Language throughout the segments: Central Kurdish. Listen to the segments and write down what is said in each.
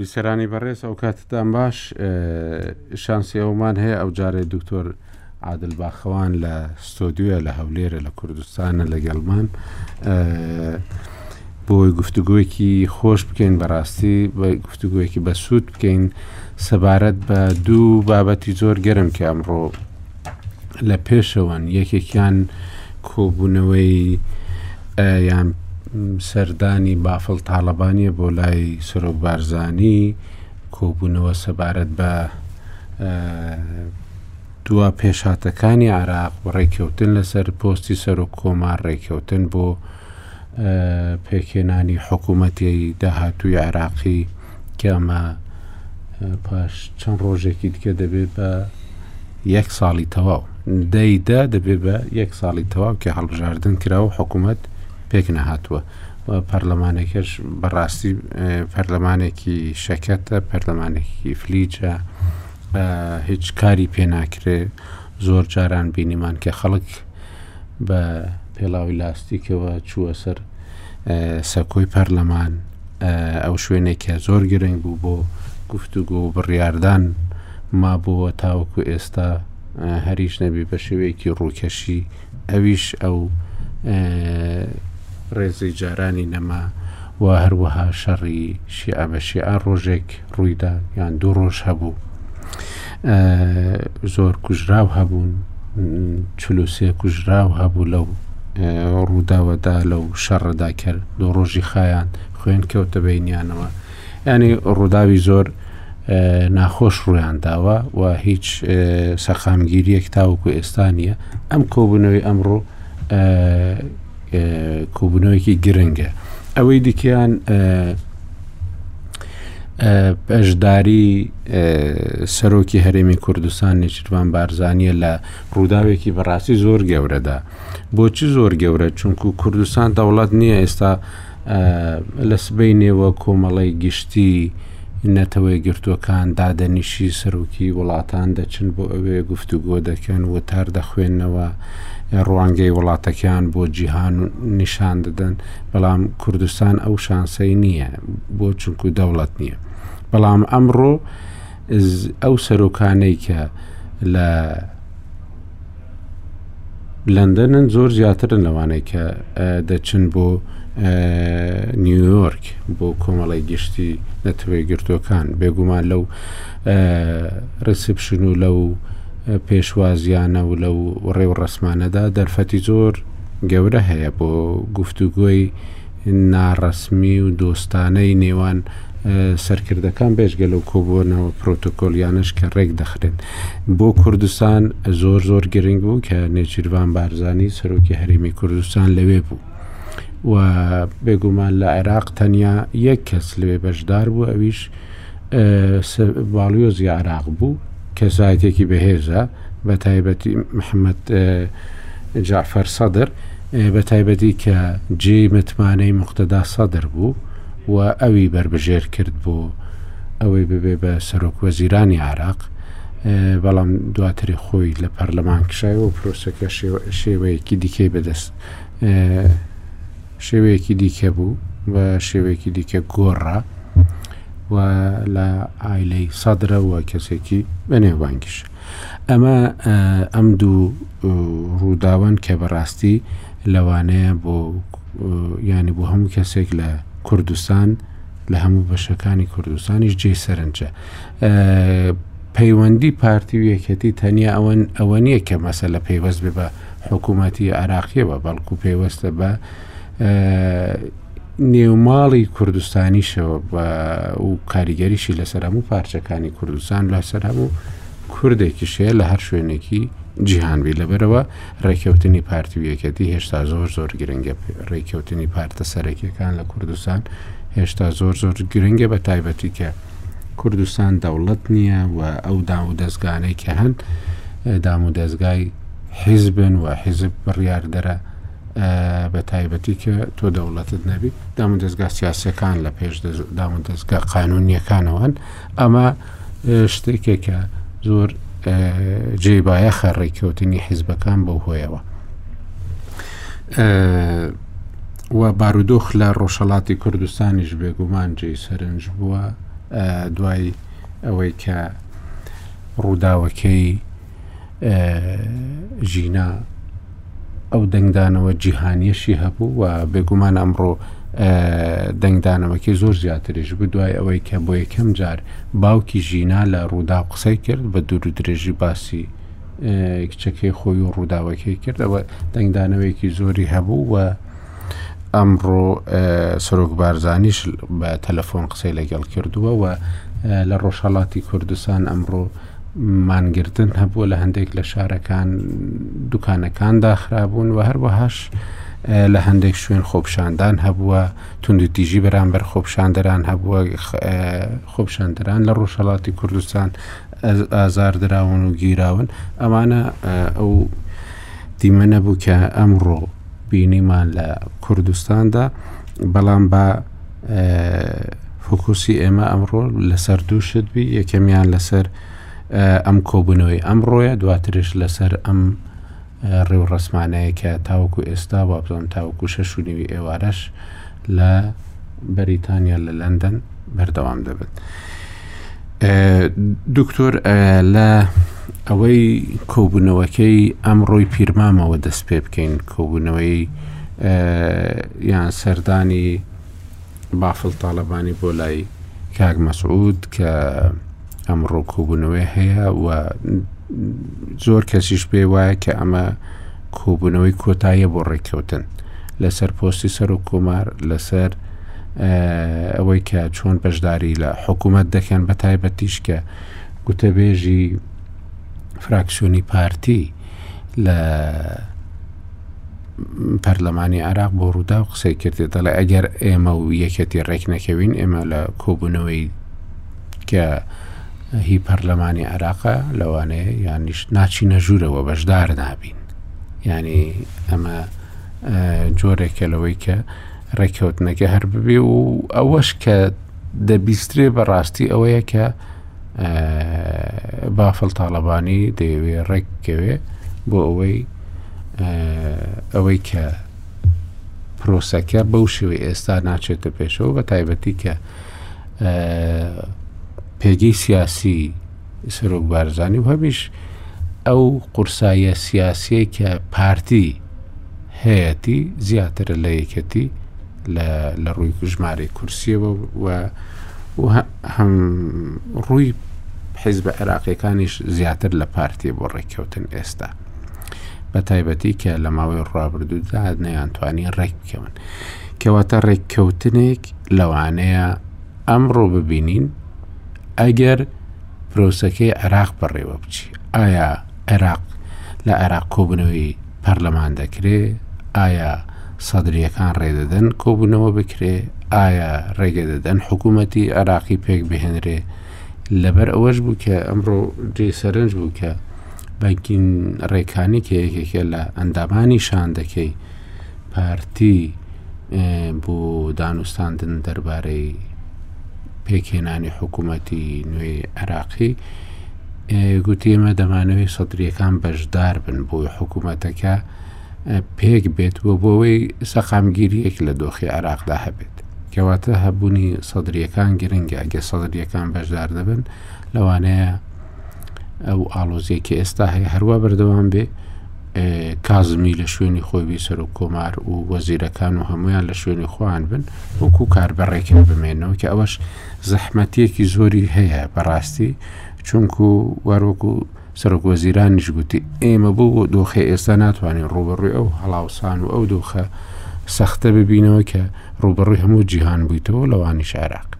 بیسەرانی بەڕێز ئەو کاتتان باش شانسی ئەومان هەیە ئەو جارێ دکتۆر عادل باخەوان لە ستۆدیۆیە لە هەولێرە لە کوردستانە لەگەڵمان بۆی گفتوگویەکی خۆش بکەین بەڕاستی گفتوگویەکی بەسوود بکەین سەبارەت بە دوو بابەتی زۆر گەرم کە ئەمڕۆ لە پێشەوەن یەکێکیان کۆبوونەوەی یان سەردانی بافڵ تاالبانیە بۆ لای سەرۆک بارزانی کۆبوونەوە سەبارەت بە دوا پێشهاتەکانی عێراق و ڕێککەوتن لەسەر پۆستی سەرۆک کۆمار ڕێککەوتن بۆ پێکهێنانی حکوومەتی داهاتووی عێراقی کەمە پاش چەند ڕۆژێکی دیکە دەبێت بە یەک ساڵی تەواو دەیدا دەبێت بە یەک ساڵی تەواو کە هەڵبژاردن کرا و حکوومەت پێک نەهاتووە پەرلەمانێکش بەڕاستی پەرلەمانێکی شەکەتە پەرلەمانێکی فلیجە هیچ کاری پێ ناکرێ زۆر جاران بینیمان کە خەڵک بە پێڵاوی لاستیکەوە چووە سەر سەکۆی پەرلەمان ئەو شوێنێکە زۆر گرنگ بوو بۆ گفتوگۆ و بڕاردان مابووە تاوەکو ئێستا هەریش نەبی بە شێوەیەکی ڕووکەشی ئەویش ئەو ڕێزەی جارانی نەما و هەروەها شەڕی شیعە بە شیعە ڕۆژێک ڕوویدا یان دوو ڕۆژ هەبوو زۆر کوژراو هەبوون چلوسێ کوژراو هەبوو لەو ڕووداوەدا لەو شەڕەدا کرد دوو ڕۆژی خایان خوێن کەوتە بینیانەوە یانی ڕووداوی زۆر ناخۆش ڕویان داوە و هیچ سەقامگیریەک تاوەکو ئێستا نییە ئەم کۆبوونەوەی ئەمڕۆ کۆبوونەوەیکی گرنگە ئەوەی دیکەیان پشداری سەرۆکی هەرێمی کوردستان نێچیروان بارزانیە لە ڕووداوێکی بەڕاستی زۆر گەورەدا بۆچی زۆر گەورە چونکو کوردستان دەوڵەت نییە ئێستا لە سبەینێوە کۆمەڵەی گشتی نەتەوەیەکگرتووەکان دادەنیشی سەرۆکی وڵاتان دەچن بۆ ئەوێ گفتوگۆ دەکەن وتار دەخوێندنەوە ڕوانگەی وڵاتەکان بۆ جیهان نیشان دەدەن بەڵام کوردستان ئەو شانسەی نییە بۆ چونکو دەوڵەت نییە بەڵام ئەمڕۆ ئەو سەرۆکانەی کە لە لەندەنن زۆر زیاترن لەوانەیە کە دەچن بۆ نیویۆرک بۆ کۆمەڵی گشتی نەتەوەی گرتوەکان بێگومان لەو ڕسیپشن و لەو پێشوازیانە و لەو ڕێ و ڕسمانەدا دەرفەتی زۆر گەورە هەیە بۆ گفتوگۆی ناڕەسمی و دۆستانەی نێوان سەرکردەکان بێجگە لەو کۆبوونەوە پرۆتۆکۆلیانەش کە ڕێک دەخرێن بۆ کوردستان زۆر زۆر گرنگ بوو کە نێچیرڤان بارزانی سەرۆکی هەرێمی کوردستان لەوێ بوو و بێگومان لە عێراق تەنیا یەک کەس لەوێ بەشدار بوو ئەویش باڵیۆزی عێراق بوو، کەسایەتیەکی بەهێزە بە تایبەتی محەمەد جەعفەر سەدر بە تایبەتی کە جێ متمانەی مختدا سەدر بوو و ئەوی بربژێر کرد بۆ ئەوەی ببێ بە سەرۆک وەزیرانی عراق بەڵام دواتری خۆی لە پەرلەمان کشای و پرۆسەکە شێوەیەکی دیکەی بەدەست شێوەیەکی دیکە بوو و شێوەیەکی دیکە گۆڕا و لە ئایلەی سەدرە و کەسێکی بەنێوبانگیش ئەمە ئەم دوو ڕووداوان کە بەڕاستی لەوانەیە بۆ ینی بۆ هەموو کەسێک لە کوردستان لە هەموو بەشەکانی کوردستانیش جێ سەرنجە پەیوەندی پارتی و یەکەتی تەنیا ئەوەن ئەوە نییە کە مەسە لە پەیوەست بێ بە حکوومەتی عێراقیەوە بەڵکو پەیوەستە بە نێوماڵی کوردستانیشەوە بە و کاریگەریشی لەسەر هەموو پارچەکانی کوردستان لەسەر هەموو کوردێکیشەیە لە هەر شوێنێکی جیهانبی لەبەرەوە ڕێککەوتنی پارتی و یەکەتی هێشتا زۆر زۆر گرنگە ڕێککەوتنی پارتە سەرەکیەکان لە کوردستان هێشتا زۆر زۆر گرنگە بە تایبەتی کە کوردستان دەوڵەت نییە و ئەو دام و دەستگانەی کە هەن دام و دەستگای حیزبن و حیزب بڕیاردەرە بە تایبەتی کە تۆ دەوڵەتت نەبی دام و دەستگا سیاسەکان لە پێش دام و دەستگا قانونیەکانەوەن ئەمە شتێکێکە زۆر جێ باە خەڕێککەوتنی حیزبەکان بۆ هۆیەوە. و بارودۆخ لە ڕۆژهەڵاتی کوردستانیش بێگومان جێی سەرنج بووە دوای ئەوەی کە ڕووداوەکەی ژینا ئەو دەنگدانەوە جیهانیەشی هەبوو و بێگومان ئەمڕۆ دەنگدانەوەکی زۆر زیاتریش بوو دوای ئەوەی کە بۆ یەکەم جار باوکی ژینا لە ڕوودا قسەی کرد بە دوور و درێژی باسی کچەکەی خۆی و ڕووداوەکەی کردەوە دەنگدانەوەیەکی زۆری هەبوو و ئەمڕۆ سەرۆک بارزانیش بە تەلەفۆن قسەی لەگەڵ کردووە و لە ڕۆژهڵاتی کوردستان ئەمڕۆ مانگرتن هەبووە لە هەندێک لە شارەکان دوکانەکان داخرابوون و هەروەهاش لە هەندێک شوێن خۆپشاندان هەبووە توندی تیژی بەرامبەر خۆپشاندەران هەبووە خۆپشاندەران لە ڕۆژهڵاتی کوردستان ئازار دراون و گیراون ئەمانە ئەو دیمەنە بوو کە ئەمڕۆ بینیمان لە کوردستاندا بەڵام بە فکوسی ئێمە ئەمڕۆ لەسەر دووشت بی یەکەمیان لەسەر ئەم کۆبوونەوەی ئەمڕۆیە دواترش لەسەر ئەم ڕێوڕسمانەیە کە تاوەکو ئێستا وابزانم تاوەکو شەش و نیوی ئێوارەش لە بەریتانیا لە لەندەن بەردەوام دەبێت دکتۆر لە ئەوەی کۆبوونەوەکەی ئەم ڕۆی پیرمامەوە دەست پێ بکەین کۆبوونەوەی یان سەردانی بافل تاالبانی بۆ لای کاک مەسعود کە ئەمڕۆ کۆبوونەوەی هەیە و زۆر کەسیش پێ وایە کە ئەمە کۆبوونەوەی کۆتاییە بۆ ڕێککەوتن لەسەر پۆستی سەر و کۆمار لەسەر ئەوەی کە چۆن بەشداری لە حکوومەت دەکەن بە تایبەتیش کە گوتەبێژی فراکسیۆنی پارتی لە پەرلەمانی عراق بۆ ڕوودا و قسەی کردێت دەڵێ ئەگەر ئێمە و یەکەتی ڕێک نەکەوین ئێمە لە کۆبوونەوەی کە هی پەرلەمانی عێراقە لەوانەیە یانیش ناچینە ژوورەوە بەشدار نابین ینی ئەمە جۆرێکە لەوەی کە ڕێککەوتنەکە هەر ببێ و ئەوەش کە دەبیسترێ بەڕاستی ئەوەیە کە بافڵ تاالبانی دەیەوێ ڕێککەوێ بۆ ئەوەی ئەوەی کە پرۆسەکە بەو شێوەی ئێستا ناچێتە پێشەوە بە تایبەتی کە پێگەی سیاسی سەرۆک بارزانانی و هەمیش ئەو قورساییە سیاسیەی کە پارتی هەیەتی زیاترە لە یەکەتی لە ڕووی ژمارەی کورسیەوە و هەم ڕووی حیزبە عێراقیەکانیش زیاتر لە پارتی بۆ ڕێککەوتن ئێستا بەتایبەتی کە لە ماوەی ڕابردوودا نەیانتوانی ڕێک بکەون کەواتە ڕێککەوتنێک لەوانەیە ئەمڕۆ ببینین ئەگەر پرۆسەکەی عێراق بەڕێوە بچی ئایا عێراق لە عێراق کۆبنەوەی پەرلەمان دەکرێ ئایا سەدرریەکان ڕێدەدەن کۆبوونەوە بکرێ ئایا ڕێگە دەدەن حکوومەتتی عێراقی پێک بهێنرێ لەبەر ئەوەش بوو کە ئەمڕۆ جێ سەرنج بوو کە بەگین ڕێکانی کە یەکێکە لە ئەندامانی شاندەکەی پارتی بۆ دانوستاندن دەربارەی پێکهێنانی حکوومەتی نوێی عراقی گوتی ئمە دەمانەوەی سەدرریەکان بەشدار بن بۆ حکوومەتەکە پێک بێت و بۆەوەی سەقامگیریەک لە دۆخی عراقدا هەبێت کەواتە هەبوونی سەدرریەکان گرنگە ئەگە سەدرریەکان بەشدار دەبن لەوانەیە ئەو ئالۆزیەکی ئێستا هەیە هەروە بەردەوام بێ کازمی لە شوێنی خۆبی سەر و کۆمار و وەزیرەکان و هەمویان لە شوێنی خۆیان بن وەکو کاربەڕێکن بمێنەوە کە ئەوەش زەحمەتیەکی زۆری هەیە بەڕاستی چونکو وەرۆک و سەرۆکوەزیرانیش گوتی، ئێمە بەو دۆخەی ئێستا ناتوانین ڕووبەڕووی ئەو هەڵاوسان و ئەو دۆخە سەختە ببینەوە کە ڕووبەڕووی هەموو جیهان بوویتەوە لەوانیش عێراق.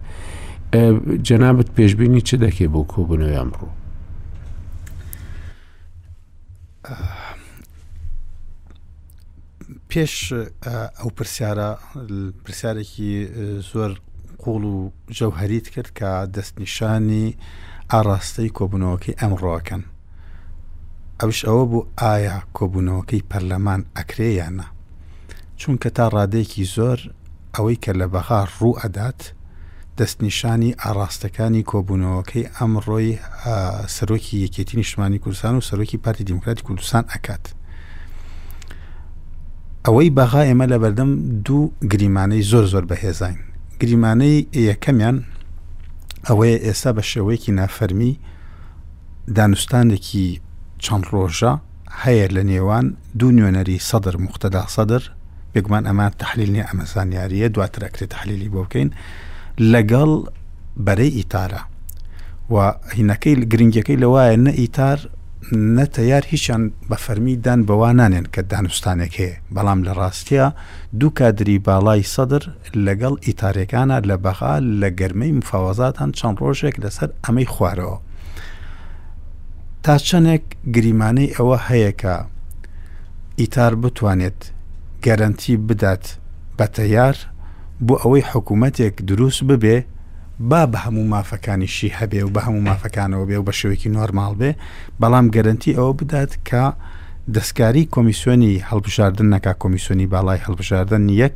جەنابت پێشببینی چ دەکەی بۆ کۆبنەوەی ئەمڕوو؟ پێش ئەو پرسیارە پرسیارێکی زۆر قوڵ و جەوهریت کرد کە دەستنیشانی ئاراستەی کۆبوونەوەکەی ئەمڕۆکەن ئەوش ئەوە بوو ئایا کۆبوونەوەکەی پەرلەمان ئەکرێیانە چونکە تا ڕادێکی زۆر ئەوەی کە لە بەغا ڕوو ئەدات دەستنیشانی ئاڕاستەکانی کۆبوونەوەکەی ئەمڕۆی سەرۆکی یەکێتی نیشتمانی کوردستان و سەرۆکی پارتی دیموکراتی کوردستان ئەکات ئەوەی بەغا ئێمە لە بەردەم دوو گریمانەی زۆر زۆر بەهێزین گریمانەی یەکەمیان ئەوەیە ئێستا بە شێوەیەکی نافەرمی دانوستانێکی چەند ڕۆژە هەیە لە نێوان دوو نوێنەری سەدر موقتەدا سەدر بێگومان ئەمە تحلیل نیە ئەمە زانیاریە دواتر ئەکرێت تحلیلی بۆ بکەین لەگەڵ بەرەی ئیتارە و هینەکەی گرنگەکەی لەوایە نە ئیتار نە تەیار هیچیان بە فەرمی دان بەوا نانێن کە دانوستانێک هەیە بەڵام لە ڕاستە دوو کادری باڵای سەدر لەگەڵ ئیتاریەکانا لە بەغا لە گەرمەی مفاوەزات هەن چەند ڕۆژێک لەسەر ئەمەی خوارەوە تا چەندێک گریمانەی ئەوە هەیەکە ئیتار بتوانێت گەرەنتی بدات بە تەیار بۆ ئەوەی حکوومەتێک دروست ببێ با بە هەموو مافەکانیشی هەبێ و بە هەموو مافەکانەوە بێ و بە شێوەیەکی نۆرماڵ بێ بەڵام گەرنتی ئەوە بدات کە دەستکاری کۆمیسیۆنی هەڵبژاردن نەکا کۆمیسیۆنی باڵای هەڵبژاردن یەک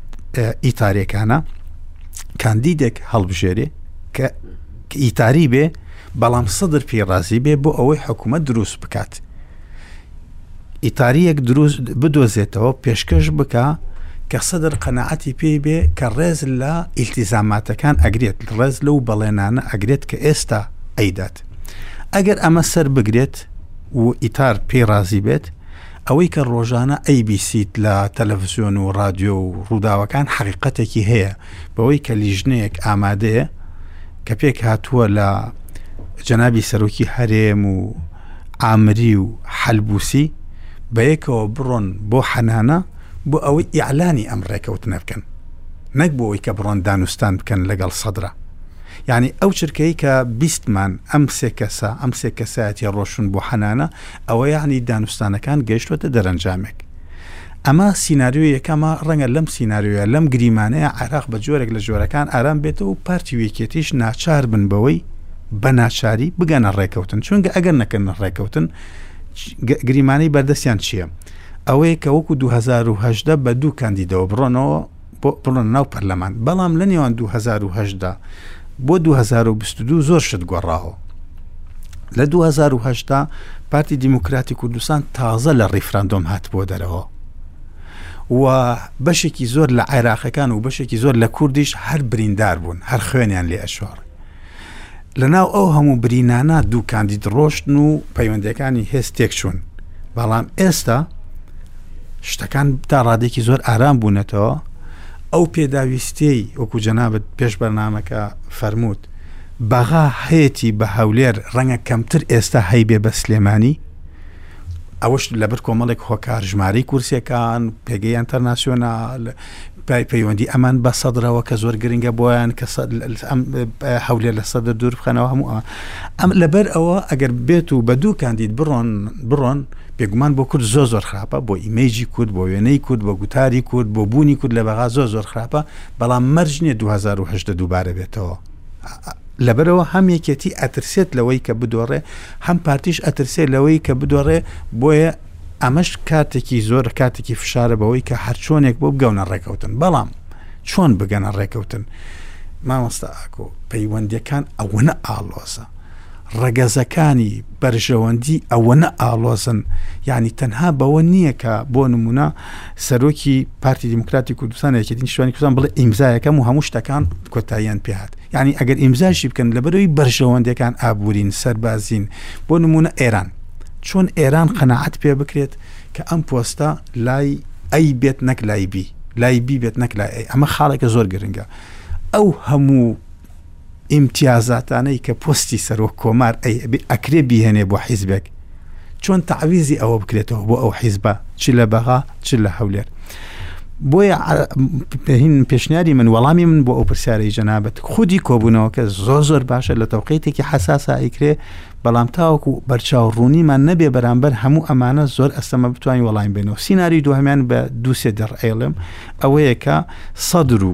ئیتارێکانە کاندیدێک هەڵبژێرێ کە ئیتاری بێ بەڵام سەدر پێی ڕازی بێ بۆ ئەوەی حکوومەت دروست بکات ئیتاریەک دروست بدۆزێتەوە پێشکەش بکە کە سەدر قەنەعەتی پێی بێ کە ڕێز لە ئیلتیزاماتەکان ئەگرێت ڕێز لەو بەڵێنانە ئەگرێت کە ئێستا ئەیدات ئەگەر ئەمە سەر بگرێت و ئیتار پێی ڕازی بێت ئەوەی کە ڕۆژانە ئەیبیسیت لە تەلەفزیۆن و ڕادیۆ و ڕووداوەکان حەقیقەتێکی هەیە بەوەی کە لیژنەیەک ئامادەیە کە پێکهاتووە لە جەنابی سەرۆکی هەرێم و ئامری و حەلبوسی بەیەکەوە بڕۆن بۆ حەنانە بۆ ئەوەی ئیعلانی ئەم ڕێکەوتنە بکەن نەک بۆەوەی کە بڕۆن دانوستان بکەن لەگەڵ سەدرە یعنی ئەو چرکەی کە بیستمان ئەم سێ کەسە ئەم سێ کەسایەتی ڕۆشن بۆ حەنانە ئەوە یەعنی دانوستانەکان گەیشتوەتە دەرەنجامێک. ئەمە سیناریۆی یەکەمە، ڕەنگە لەم سیناریۆیە، لەم گریمانەیە عێراق بە جۆرێک لە جۆرەکان ئارام بێتەوە و پارتی و یەکێتیش ناچار بن بەوەی بە ناچاری بگەنە ڕێکەوتن، چونکە ئەگەر نەکەنە ڕێکەوتن گریمانەی بەردەستیان چییە؟ ئەوەیە کە وەکو دوو هەزار و هەژدە بە دوو کاندیدەوە بڕۆنەوە، بۆ بڕۆنە ناو پەرلەمان بەڵام لە نێوان 2010 دا بۆ 2022 زۆر شت گۆڕاوە لە 2010 دا پارتی دیموکراتی کوردستان تازە لە ڕیفراندۆم هات بۆ دەرەوە و بەشێکی زۆر لە عێراقەکان و بەشێکی زۆر لە کوردیش هەر بریندار بوون هەر خوێنیان لێ ئەشۆڕ لەناو ئەو هەموو برینانە دوو کاندید ڕۆشتن و پەیوەندەکانی هێز تێکچوون بەڵام ئێستا شتەکان تا ڕادێکی زۆر ئارام بوونەتەوە ئەو پێداویستەی وەکو جەنابەت پێش بەرنمەکە فەرمووت بەغا هەیەی بە هەولێر ڕەنگە کەمتر ئێستا هەیبێ بە سلێمانی ئەوەش لەبەر کۆمەڵێک هۆکار ژمارەی کورسەکان پێگەی ئەتەرناسیۆنال دوای پەیوەندی ئەمان بە سەدرەوە کە زۆر گرنگە بۆیان کە هەولێر لە سەدر دوور بخەنەوە هەموو ئەوان ئەم لەبەر ئەوە ئەگەر بێت و بە دوو کاندید بڕۆن بڕۆن بێگومان بۆ کورد زۆ زۆر خراپە بۆ ئیمەیجی کورد بۆ وێنەی کورد بۆ گوتاری کورد بۆ بوونی کورد لە بەغا زۆر زۆر خراپە بەڵام مەرج نیە 2010 دووبارە بێتەوە لەبەرەوە هەم یەکێتی ئەترسێت لەوەی کە بدۆڕێ هەم پارتیش ئەترسێت لەوەی کە بدۆڕێ بۆیە ئەمەش کاتێکی زۆر کاتێکی فشارە بەوەی کە هەرچۆنێک بۆ بگەونە ڕێکەوتن بەڵام چۆن بگەنە ڕێکەوتن مامۆستا ئاکۆ پەیوەندەکان ئەوەنە ئاڵۆزە ڕەگەزەکانی بەرژەوەندی ئەوەنە ئاڵۆزن ینی تەنها بەوە نییە کە بۆ نمونە سەرۆکی پارتی دیموکراتی کوردستان یەکێتی نیشتوانی کوردستان بڵێ ئیمزایەکەم و هەموو شتەکان کۆتاییان پێهات یانی ئەگەر ئیمزاشی بکەن لەبەرەوەی بەرژەوەندەکان ئابورین سەربازین بۆ نمونە ئێران چۆن ئێران قەنەعەت پێ بکرێت کە ئەم پۆستە لای ئەی بێت نەک لای بی لای بی بێت نەک لای ئەی ئەمە خاڵێکە زۆر گرنگە ئەو هەموو ئیمتیازاتانەی کە پۆستی سەرۆک کۆمار ئەی ئەکرێ بیهێنێ بۆ حیزبێک چۆن تەعویزی ئەوە بکرێتەوە بۆ ئەو حیزبە چ لە بەغا چ لە هەولێر بۆیە پێهین پێشنیاری من وەڵامی من بۆ ئەو پرسیارەی جەنابەت خودی کۆبوونەوەکە زۆر زۆر باشە لە تەوقیتێکی حساسا ئیکرێ بەڵام تاوەکو بەرچاو ڕوونیمان نەبێ بەرامبەر هەموو ئەمانە زۆر ئەستەمە بتوانین وەڵاین بێنەوە سینناوی دوهمیان بە دووسێ دەڕ ئەیڵێم ئەوەیە کە سەدر و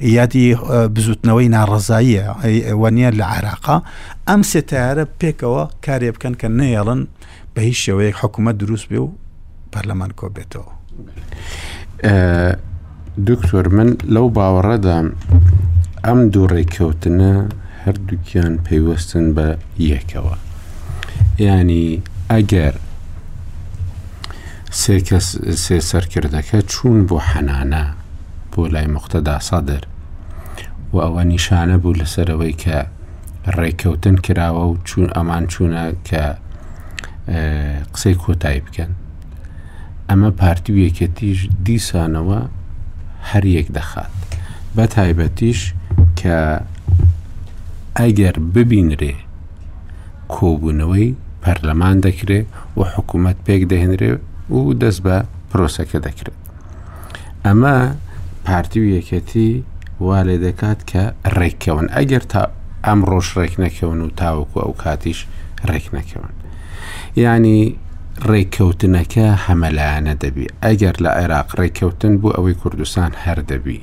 یادی بزوتنەوەی ناڕەزاییە ئەوەنیە لە عێراقا ئەم سێتارە پێکەوە کارێ بکەن کە نەیەڵن بە هیچ شێوەیەک حکوومەت دروست بێ و پەرلەمان کۆبێتەوە. دکتۆر من لەو باوەڕەدام ئەم دوو ڕێککەوتنە هەردووکیان پەیوەستن بە یەکەوە ینی ئەگەر سێ کەس سێ سەرکردەکە چوون بۆ حەنانە بۆ لای مختدا سەدر و ئەوە نیشانە بوو لەسەرەوەی کە ڕێککەوتن کراوە و چون ئەمان چوونە کە قسەی کۆتایی بکەن ئەمە پارتی و یەکێتیش دیسانەوە هەر یەک دەخات بە تایبەتیش کە ئەگەر ببینرێ کۆبوونەوەی پەرلەمان دەکرێ و حکوومەت پێک دەهێنرێ و دەست بە پرۆسەکە دەکرێت ئەمە پارتی و یەکەتی وا لێ دەکات کە ڕێککەون ئەگەر تا ئەم ڕۆژ ڕێک نەکەون و تاوەکو ئەو کاتیش ڕێک نەکەون ینی ڕێککەوتنەکە هەمەلایەنە دەبی ئەگەر لە عێراق ڕێککەوتن بوو ئەوەی کوردستان هەر دەبی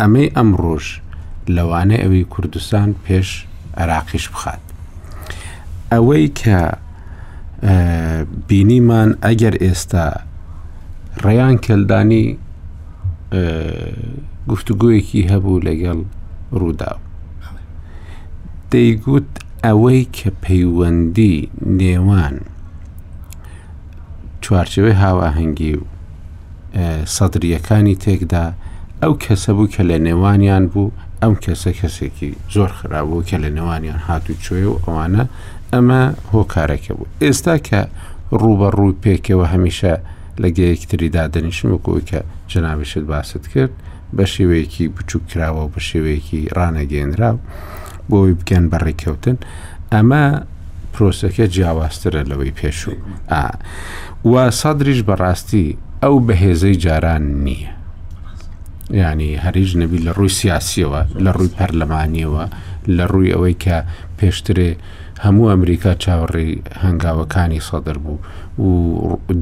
ئەمەی ئەم ڕۆژ لەوانەیە ئەوی کوردستان پێش عێراقیش بخات ئەوەی کە بینیمان ئەگەر ئێستا ڕێیان کەلدانی گفتوگویەکی هەبوو لەگەڵ ڕوودا دەیگوت ئەوەی کە پەیوەندی نێوان چوارچێوەی هاوئاهەنگی و سەدرییەکانی تێکدا ئەو کەسە بوو کە لە نێوانیان بوو ئەم کەسە کەسێکی زۆر خراپبوو کە لە نێوانیان هات و چۆێ و ئەوانە ئەمە هۆکارەکە بوو ئێستا کە ڕوبە ڕووی پێکەوە هەمیشە لە گەیەکتری دادەنیشن وکۆی کە جنابشت باست کرد بە شێوەیەکی بچووک کراوە و بە شێوەیەکی ڕانەگەێنراو بۆی بگەن بە ڕێککەوتن ئەمە پرۆسەکە جیاوازترە لەوەی پێشوو ئا و سەدریش بەڕاستی ئەو بەهێزەی جاران نییە ینی هەریش نەبی لە ڕووی سیاسیەوە لە ڕووی پەرلەمانیەوە لە ڕووی ئەوەی کە پێشترێ هەموو ئەمریکا چاوەڕێی هەنگاوەکانی سەدر بوو و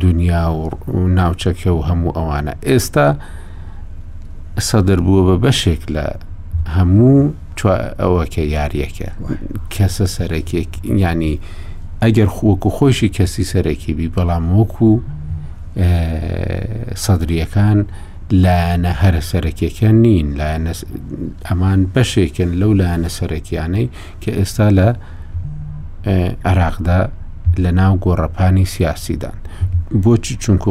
دنیا و ناوچەکە و هەموو ئەوانە ئێستا سەدر بووە بە بەشێک لە هەموو ئەوەکە یاریەکە کەسە سەرەکێک ینی ئەگەر خۆکو خۆشی کەسی سەرەکی بی بەڵام وەکو سەدریەکان لایەنە هەرە سەرەکیەکە نین لایەنە ئەمان بەشێکن لەو لایەنە سەرەکیانەی کە ئێستا لە عێراقدا لە ناو گۆڕەپانی سیاسیدان بۆچی چونکو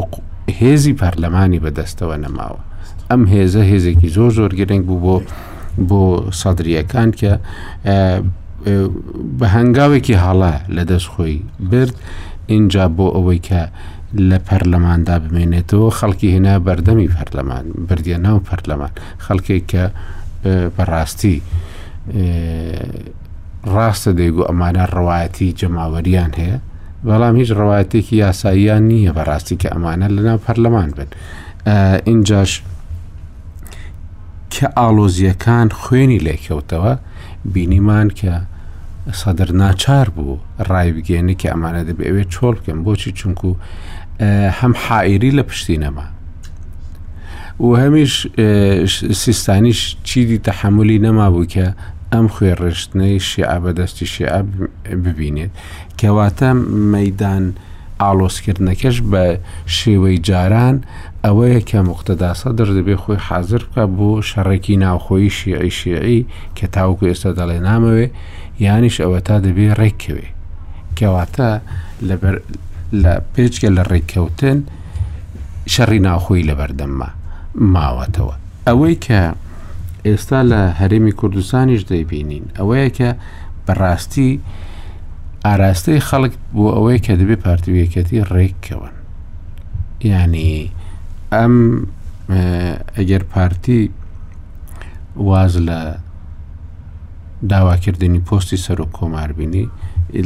هێزی پەرلەمانی بەدەستەوە نەماوە ئەم هێزە هێزێکی زۆر زۆر گرنگ بوو بۆ بۆ سەدریەکان کە بە هەنگاوێکی هەڵە لە دەست خۆی برد اینجا بۆ ئەوەی کە لە پەرلەماندا بمێنێتەوە خەڵکی هێنا بەردەمی پەرلەمان بردە ناو پەرلەمان خەڵکێک کە بە ڕاستی ڕاستە دەیگو ئەمانە ڕەوایەتی جەماوەریان هەیە بەڵام هیچ ڕەوایەتێکی یاساییان نییە بەڕاستی کە ئەمانە لەناو پەرلەمان بن ئینجاش کە ئاڵۆزیەکان خوێنی لێکەوتەوە بینیمان کە سەدر ناچار بوو ڕای بگەێنی کە ئەمانە دەبێت ئەوێ چۆڵ بکەم بۆچی چونکو هەم حائری لە پشتی نەما و هەمیش سیستانیش چیدی تەحملی نەمابوو کە ئەم خوێ ڕشتنەی شیعە بەدەستی شیعە ببینێت کەواتە مەدان ئالۆسکردنەکەش بە شێوەی جاران ئەوەیە کە مختداسە دەردەبێ خۆی حاضر بکە بۆ شەڕێکی ناوخۆی شیعی شیعی کە تاوکو ئێستا دەڵێ نامەوێ یانیش ئەوە تا دەبێ ڕێککەوێ کەواتە لەبەر لە پێچکە لە ڕێککەوتن شەڕی ناوخۆی لەبەردەممە ماوەتەوە. ئەوەی کە ئێستا لە هەرێمی کوردستانیش دەیبینین ئەوەیە کە بەڕاستی ئاراستەی خەڵک بۆ ئەوەی کە دەبێ پارتیویەکەتی ڕێککەون ینی ئەم ئەگەر پارتی واز لە داواکردنی پۆستی سەرۆک کۆمار بینی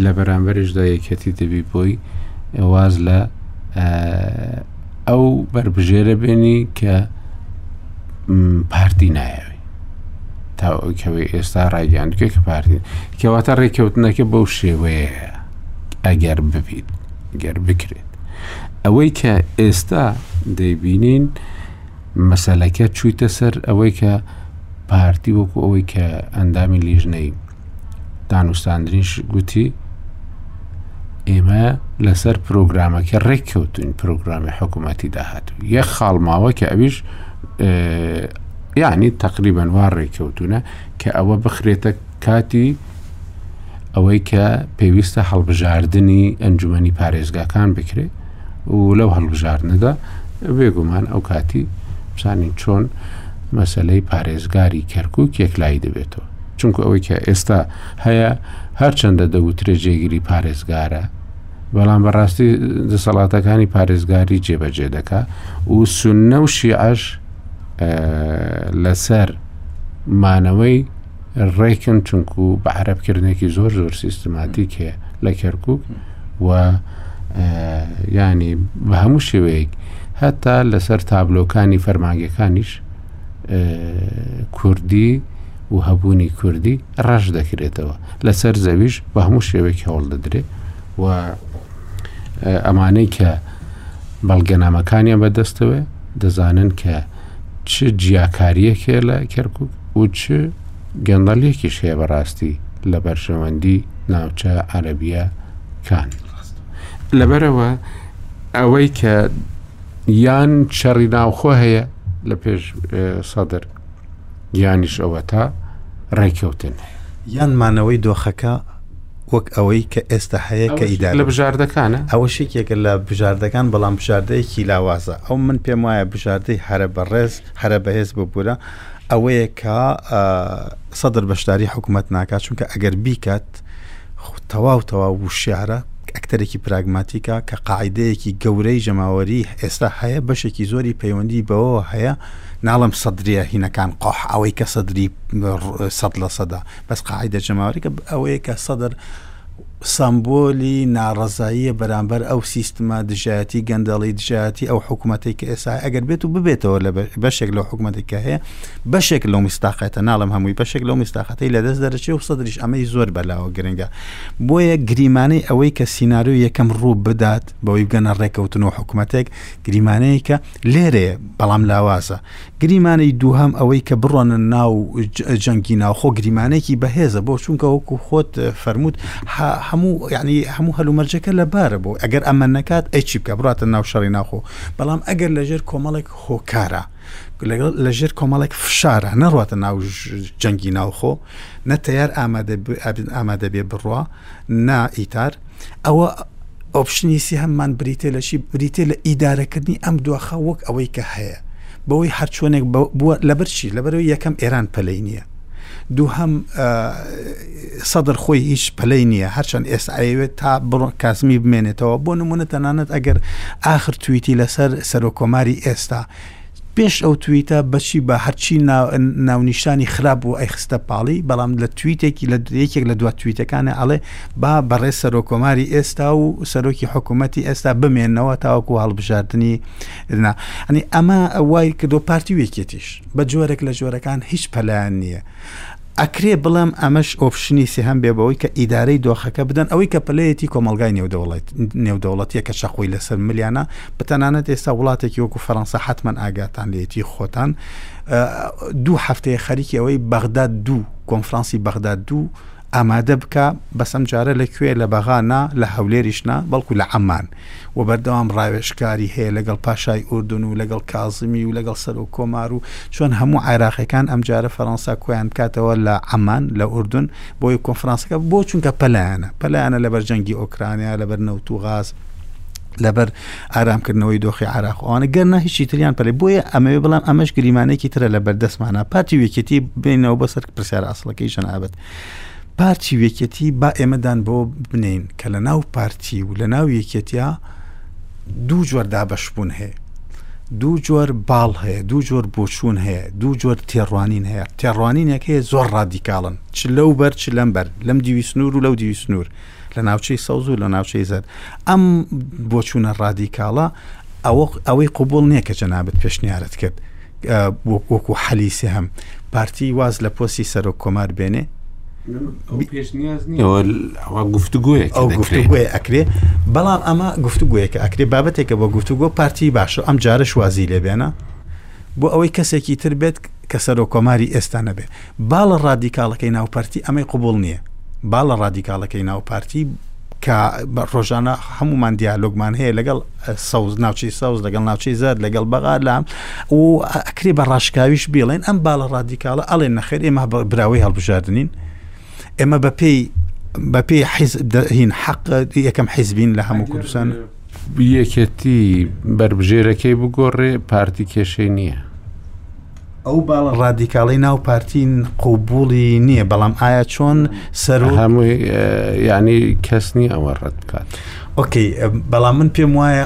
لە بەرامبەرشدا یەکەتی دەبی بۆی واز لە ئەو بەربژێرە بێنی کە پارتی نایەوێ تا ئەوکەوەی ئێستا ڕایگەیان بکە کە پارتی کەواتە ڕێککەوتنەکە بەو شێوەیە ئەگەر ببیت گەر بکرێت ئەوەی کە ئێستا دەیبینین مەسەلەکە چوویتە سەر ئەوەی کە پارتی وەکو ئەوەی کە ئەندامی لیژنەی دانوستاندنیش گوتی ئێمە لەسەر پرۆگرامەکە ڕێککەوتین پرۆگرامی حکوومەتی داهات و یە خاڵماوە کە ئەویش یعنی تقریبان وا ڕێککەوتونە کە ئەوە بخرێتە کاتی ئەوەی کە پێویستە هەڵبژاردنی ئەنجومی پارێزگاکان بکرێت و لەو هەڵبژاردنەدا بێگومان ئەو کاتی بزانین چۆن مەسلەی پارێزگاری کەرکک یەکلایی دەبێتەوە چونکو ئەوەی کە ئێستا هەیە هەرچەندە دەوترێ جێگیری پارێزگارە بەڵام بەڕاستی دەسەڵاتەکانی پارێزگاری جێبەجێ دەکا و سنە و شیعش لەسەر مانەوەی ڕێکن چونکو بە عربکردنێکی زۆر زۆر سیستماتیک هەیە لە کەرکک و ینی بە هەموو شێوەیەک هەتا لەسەر تابلۆکانی فەرماگەکانیش کوردی و هەبوونی کوردی ڕەش دەکرێتەوە لەسەر زەویش بە هەموو شێوێک هەوڵ دەدرێت و ئەمانەی کە بەڵگەنامەکانیان بەدەستەوە دەزانن کە چ جیاکاریەکێ لە کەرکک و چ گەندەڵیەکیش هەیە بەڕاستی لە بەرژەوەندی ناوچە عەربیە کان لەبەرەوە ئەوەی کە یان شەڕی ناوخۆ هەیە لە پێش سەدر یانیش ئەوەتا ڕێکەوتن هەیە. یان مانەوەی دۆخەکە وەک ئەوەی کە ئێستا هەیە کە ئیدارە لە بژاردەکانە ئەوە شێکێکە لە بژاردەکان بەڵام بژاردەیەکی لاوازە ئەو من پێم وایە بژاردەی هەرە بەڕێز هەرە بەهێز ببوورە ئەوەیە کە سەدر بەشداری حکوومەت ناکات چونکە ئەگەر بیکات تەواو تەواو وشیارە ئەکتەرێکی پراگماتیکە کە قاعدەیەکی گەورەی جەماوەری ئێستا هەیە بەشێکی زۆری پەیوەندی بەوە هەیە ناڵم سەدرە هینەکان قۆح ئەوەی کە سەدری سەد لە سەدا بەس قاعدە جەماوەریکە ئەوەیە کە سەدر سمبۆلی ناڕەزاییە بەرامبەر ئەو سیستما دژایەتی گەندەڵی دژایەتی ئەو حکوومەتێک کە ئێسا ئەگەر بێت و ببێتەوە لە بەشێک لە حکوومەتێک کە هەیە بەشێک لەو میستاقەتە ناڵم هەمووی بەشێک لەو میستاقەتی لە دەست دەرەچێ و سەدرش ئەمەی زۆر بەلاوە گرنگە بۆیە گریمانەی ئەوەی کە سینناریو یەکەم ڕوو بدات بەوەی بگەنە ڕێکەوتن و حکوومەتێک گریمانەیە کە لێرەیە بەڵام لاوازە گریمانەی دووهم ئەوەی کە بڕۆنە ناو جەنگی ناوخۆ گریمانێکی بەهێزە بۆ چونکە وەکو خۆت فەرمووت هەموو ینی هەموو هەلومەرجەکە لە بارە بۆ ئەگەر ئەمە نەکات ئەی چی بکە بڕاتە ناو شەڕی ناخۆ بەڵام ئەگەر لەژێر کۆمەڵێک هۆکارە. لەگەڵ لە ژێر کۆمەڵێک فشارە نەڕاتە ناو جەنگی ناوخۆ نە تەیار ئامادە ئامادە بێ بڕوا نا ئیتار ئەوە ئۆپشنی سی هەممان بریتێ لە چی بریتێ لە ئیدارەکردنی ئەم دواخە وەک ئەوەی کە هەیە بەوەی هەرچۆنێک بووە لەبەرچی لەبەرەوەی یەکەم ئێران پەلەی نییە دووهەم سەدر خۆی هیچ پلەی نییە هەرچەند ئێستا ئەیەوێت تا بڕۆ کازمی بمێنێتەوە بۆ نمونە تەنانەت ئەگەر ئاخر تویتی لەسەر سەرۆک کۆماری ئێستا پێش ئەو تویتە بەچی بە هەرچی ناونیشانی خراپ بوو ئەی خستە پاڵی بەڵام لە تویتێکی لە یەکێک لە دوا تویتەکانی ئەڵێ با بەڕێ سەرۆک کۆماری ئێستا و سەرۆکی حکوومەتتی ئێستا بمێنەوە تاوەکو هەڵبژاردننی ئەنی ئەمە وای کردو پارتی وێکێتیش بە جۆرێک لە جۆرەکان هیچ پەلایان نییە. ئەکرێ بڵێم ئەمەش ئۆپشنی سێهەم بێ بەوەی کە ئیدارەی دۆخەکە بدەن، ئەوەی کە پلەیەتی کۆمەڵگای نێودەوڵەتییە کە چەقۆی لەسەر ملیانە، بە تەنانەت ئێستا وڵاتێکی وەکو فەرەنسا حەتمەن ئاگاتان لێیەتی خۆتان دوو هەفتەیە خەریکی ئەوەی بەغداد دوو کۆنفرانسی بەغداد دوو ئامادە بکا بەس ئەم جارە لە کوێ لە بەغا نا لە هەولێریش نا بەڵکو لە عەمان و بەردەوام ڕاوێژکاری هەیە لەگەڵ پاشای ئوردن و لەگەڵ کازمی و لەگەڵ سەر و کۆمار و چۆن هەموو عێراقەکان ئەم جارە فەرەنسا کویان بکاتەوە لە عەمان لە ئوردن بۆی کۆنفرانسەکە بۆ چونکە پەلایەنە پەلایەنە لەبەر جەنگی ئۆکرانیا لەبەر نەوت و غاز لەبەر ئارامکردنەوەی دۆخی عراق ئەوانە گەرنا هیچی تریان پەلێ بۆیە ئەمەوێ بڵام ئەمەش گریمانێکی ترە لە بەردەستمانە پارتی وێکێتی بینەوە بۆ سەر پرسیار ئاسڵەکەی شەنابەت. پارتی وێکێتی با ئێمەدان بۆ بنین کە لە ناو پارتی و لە ناو یەکێتیا دوو جۆر دابشبوون هەیە دوو جۆر باڵ هەیە دوو جۆر بۆچوون هەیە دوو جۆر تێڕوانین هەیە تێڕوانینێک هەیە زۆر ڕادیکاڵن چ لەو بەر چ لەم بەر لەم دیوی سنوور و لەو دیوی سنوور لە ناوچەی سەوز و لە ناوچەی زەرد ئەم بۆچوونە ڕادیکاڵە ئەوە ئەوەی قوبول نییە کە جەنابەت پێشنیارت کرد وەکو حەلی سێهم پارتی واز لە پۆسی سەرۆک کۆمار بێنێ گفتوگوۆە ئەو گفتوگوۆی ئەکرێ بەڵام ئەمە گفتوگوۆیەکە ئەکرێ بابەتێکە بۆ گفتوگۆ پارتی باشە ئەم جارش وازی لێبێنە بۆ ئەوەی کەسێکی تر بێت کە سەرۆ کۆماری ئێستا نەبێت باڵە ڕادیکاڵەکەی ناو پارتی ئەمەی قوبوڵ نییە باڵە ڕادیکاڵەکەی ناو پارتی کە بە ڕۆژانە هەمومان دیالۆگمان هەیە لەگەڵ سەوز ناوچەی سەوز لەگەڵ ناوچەی زەر لەگەڵ بەغالام و ئەکری بە ڕاشکاویش بڵێن ئەم باڵە ڕادیکاڵە ئەڵێن نەخێر ئێمە براوەی هەڵبژاردنین ئێمە بە پێی بە پێی حیزهین حەق یەکەم حیزبین لە هەموو کوردستان یەکێتی بەربژێرەکەی بگۆڕێ پارتی کێشەی نییە ئەو باڵە ڕادیکاڵی ناو پارتین قوبولی نییە بەڵام ئایا چۆن سەر هەمووی ینی کەسنی ئەوە ڕەت بکات ئۆکەی بەڵام من پێم وایە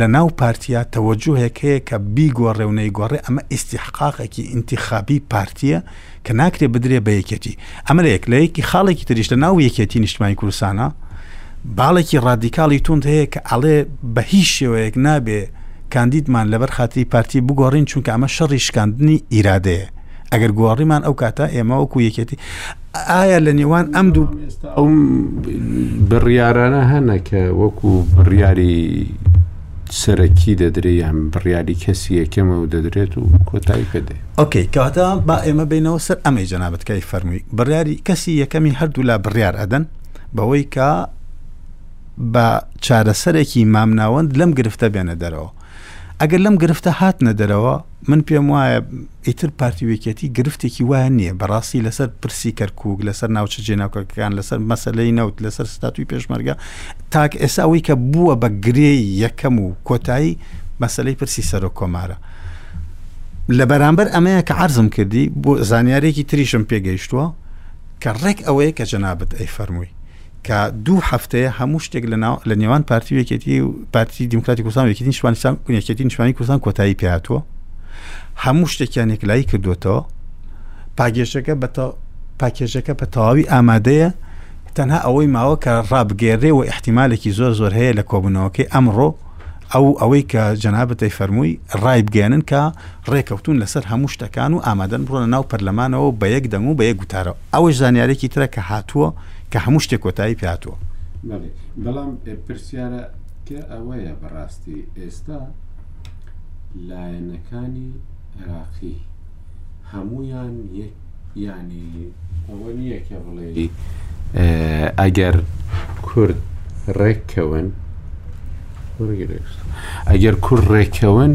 لە ناو پارتیا تەوەجوهێک هەیە کە بیگۆڕێ و نەیگۆڕێ ئەمە ئیسیحقاقێکی ئینتیخابی پارتیە کە ناکرێ بدرێ بە یەکێتی ئەمە لە یەک لە یەکی خاڵێکی تریش لە ناو یەکێتی نیشتمانی کوردستانە باڵێکی ڕادیکاڵی توند هەیە کە ئەڵێ بە هیچ شێوەیەک نابێ کاندیدمان لەبەر خاتری پارتی بگۆڕین چونکە ئەمە شەڕی شکاندنی ئیرادەیە ئەگەر گۆڕیمان ئەو کاتە ئێمە وەکو یەکێتی ئایا لە نێوان ئەم دوو ئەم بڕیارانە هەنە کە وەکو بڕیاری سەرەکی دەدرێ یان بڕیاری کەسی یەکەمە و دەدرێت و کۆتایی پێدێ ئۆکەی کەواتە با ئێمە بینەوە سەر ئەمەی جەنابەتکای فەرمووی بڕیاری کەسی یەکەمی هەردوو لا بڕیار ئەدەن بەوەی کە بە چارەسەرێکی مامناوەند لەم گرفتە بێنە دەرەوە ئەگەر لەم گرفتە هاتنە دەرەوە من پێم وایە ئیتر پارتی و یەکێتی گرفتێکی وایان نییە بەڕاستی لەسەر پرسی کەرکووک، لەسەر ناوچە جێناوکەرکەکان، لەسەر مەسەلەی نەوت، لەسەر ستاتووی پێشمەرگە، تاکە ئێستا ئەوەی کە بووە بە گرێی یەکەم و کۆتایی مەسەلەی پرسی سەرۆککۆمارە. لە بەرامبەر ئەمەیە کە عەرزم کردی بۆ زانیارێکی تریشم پێگەیشتووە کە ڕێک ئەوەیە کە جەنابت ئەی فەرمووی کە دوو هەفتەیە هەموو شتێک لە نێوان پارتی و یەکێتی و پارتی دیموکراتی کوردستان و یەکێتی نیشتمانی سام یەکێتی نیشتمانی کوردستان کۆتایی پێهاتووە هەموو شتێکیان یەکلایی کردوێتەوە پاگێشەکە بە پاکێژەکە بە تەواوی ئامادەیە تەنها ئەوەی ماوە کە ڕابگەێرێ و احتیمالێکی زۆر زۆر هەیە لە کۆبوونەوەکەی ئەمڕۆ ئەو ئەوەی کە جەنابەتی فەرمووی ڕای بگەێنن کە ڕێکەوتون لەسەر هەموو شتەکان و ئامادەن بڕۆنە ناو پەرلەمانەوە بە یەک دەنگ و بە یەک گوتارەوە ئەوەش زانیارێکی ترە کە هاتووە کە هەموو شتێک کۆتایی پێ هاتووە. بەڵێ، بەڵام پرسیارەکە ئەوەیە بەڕاستی ئێستا لایەنەکانی عێراقی هەموویان یەک یانی ئەوە نییە کە بڵێی ئەگەر کورد ڕێک کەون، ئەگەر کورد ڕێکەون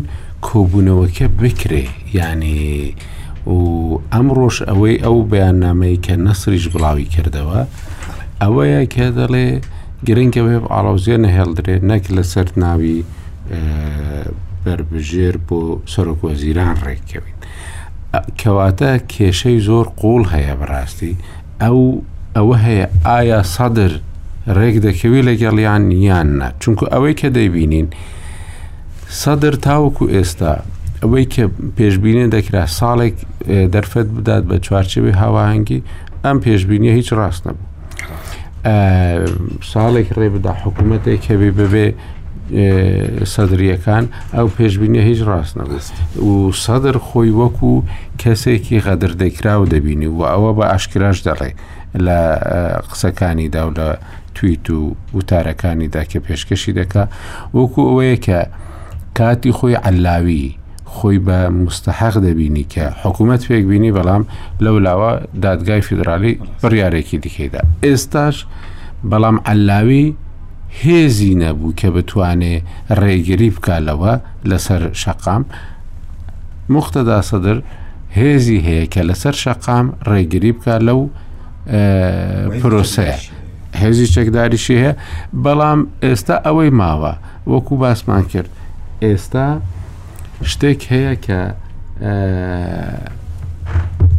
کۆبوونەوەکە بکرێ یانی و ئەمڕۆژ ئەوەی ئەو بەیاننامەی کە نەسریش بڵاوی کردەوە ئەوەیە کە دەڵێ گرنگەوەێ ئاڵاوزیە نەهێڵدرێت نەک لەسەر ناوی بربژێر بۆ سەرۆک وەزیران ڕێککەوین کەواتە کێشەی زۆر قوڵ هەیە بەڕاستی ئەو ئەوە هەیە ئایا سەدر ڕێک دەکەوی لەگەڵیان یان نە چونکو ئەوەی کە دەیبینین سەدر تاوەکو ئێستا ئەوەی کە پێشببینێ دەکرا ساڵێک دەرفەت بدات بە چوارچەوی هاوانگی ئەم پێشببینیە هیچ ڕاست نەبوو ساڵێک ڕێ بدا حکوومەتێک کەبێ ببێ سەدرریەکان ئەو پێشببینە هیچ ڕاست نەبست و سەدر خۆی وەکو کەسێکی غەدر دەکراو دەبینی و ئەوە بە ئاشکراش دەڵێ لە قسەکانیدا و لە تویت و وتارەکانیدا کە پێشکەشی دەکا وەکو ئەوەیە کە کاتی خۆی علاوی خۆی بە مستحق دەبینی کە حکوومەت فێک بینی بەڵام لەو لاوە دادگای فیدراالی بڕارێکی دیکەیدا ئێستاش بەڵام علاوی هێزی نەبوو کە بتوانێ ڕێگری بکە لەوە لەسەر شەقام موختەدا سەدر هێزی هەیە کە لەسەر شەقام ڕێگری بکە لەو پرۆسەیە هێزی چەکداریشی هەیە بەڵام ئێستا ئەوەی ماوە وەکو باسمان کرد ئێستا شتێک هەیە کە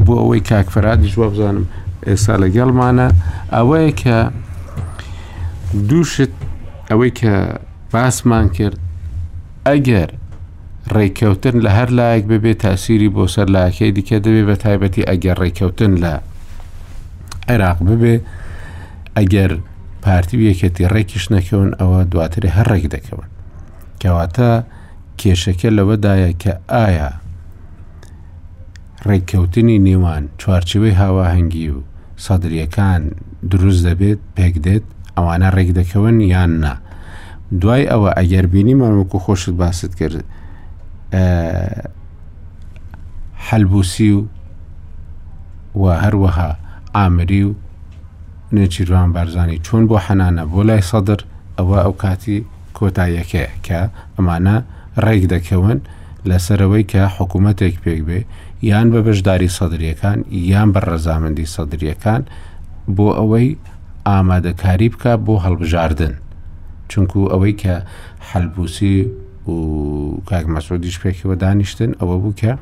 بۆ ئەوەی کاکفرادیش وە بزانم ئێستا لەگەڵمانە ئەوەیە کە دووشت ئەوەی کە باسمان کرد ئەگەر ڕێککەوتن لە هەر لایەک ببێت تاسیری بۆ سەر لاکەی دیکە دەبێت بە تایبەتی ئەگەر ڕێککەوتن لە عێراق ببێ ئەگەر پارتی و یەکەتی ڕێکیش نەکەون ئەوە دواتر هەر ڕێک دەکەون کەواتە کێشەکە لەوەدایە کە ئایا ڕێککەوتنی نێوان چوارچێوەی هاواهەنگی و سەدریەکان دروست دەبێت پێک دێت ئەوانە ڕێک دەکەون یان نا دوای ئەوە ئەگەر بینی مەمەکو خۆشت باست کرد حەلبوسی و و هەروەها ئامری و نێچیروان بارزانانی چۆن بۆ حەنانە بۆ لای سەدر ئەوە ئەو کاتی کۆتاییەکەیە کە ئەمانە ڕێک دەکەون لەسەر ئەوەی کە حکوومەتێک پێک بێ یان بە بەشداری سەدریەکان یان بە ڕەزامەندی سەدریەکان بۆ ئەوەی ئامادەکاری بکە بۆ هەڵبژاردن چونکو ئەوەی کە حەلبوسی و کاک مەسعودیش پێکەوە دانیشتن ئەوە بوو کە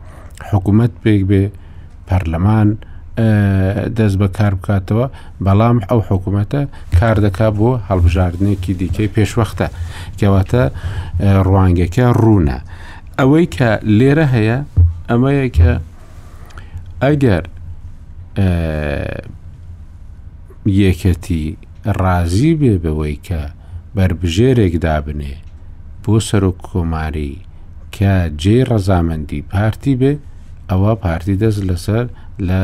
حکوومەت پێک بێ پەرلەمان دەست بە کار بکاتەوە بەڵام ئەو حکوومەتە کار دەکات بۆ هەڵبژاردنێکی دیکەی پێشوەختە کەواتە ڕوانگەکە ڕوونە ئەوەی کە لێرە هەیە ئەمەیە کە ئەگەر یەکەتی ڕازی بێ بەوەی کە بربژێرێک دابنێ بۆ سەرۆک کۆماری کە جێی ڕەزامەندی پارتی بێ ئەوە پارتی دەست لەسەر لە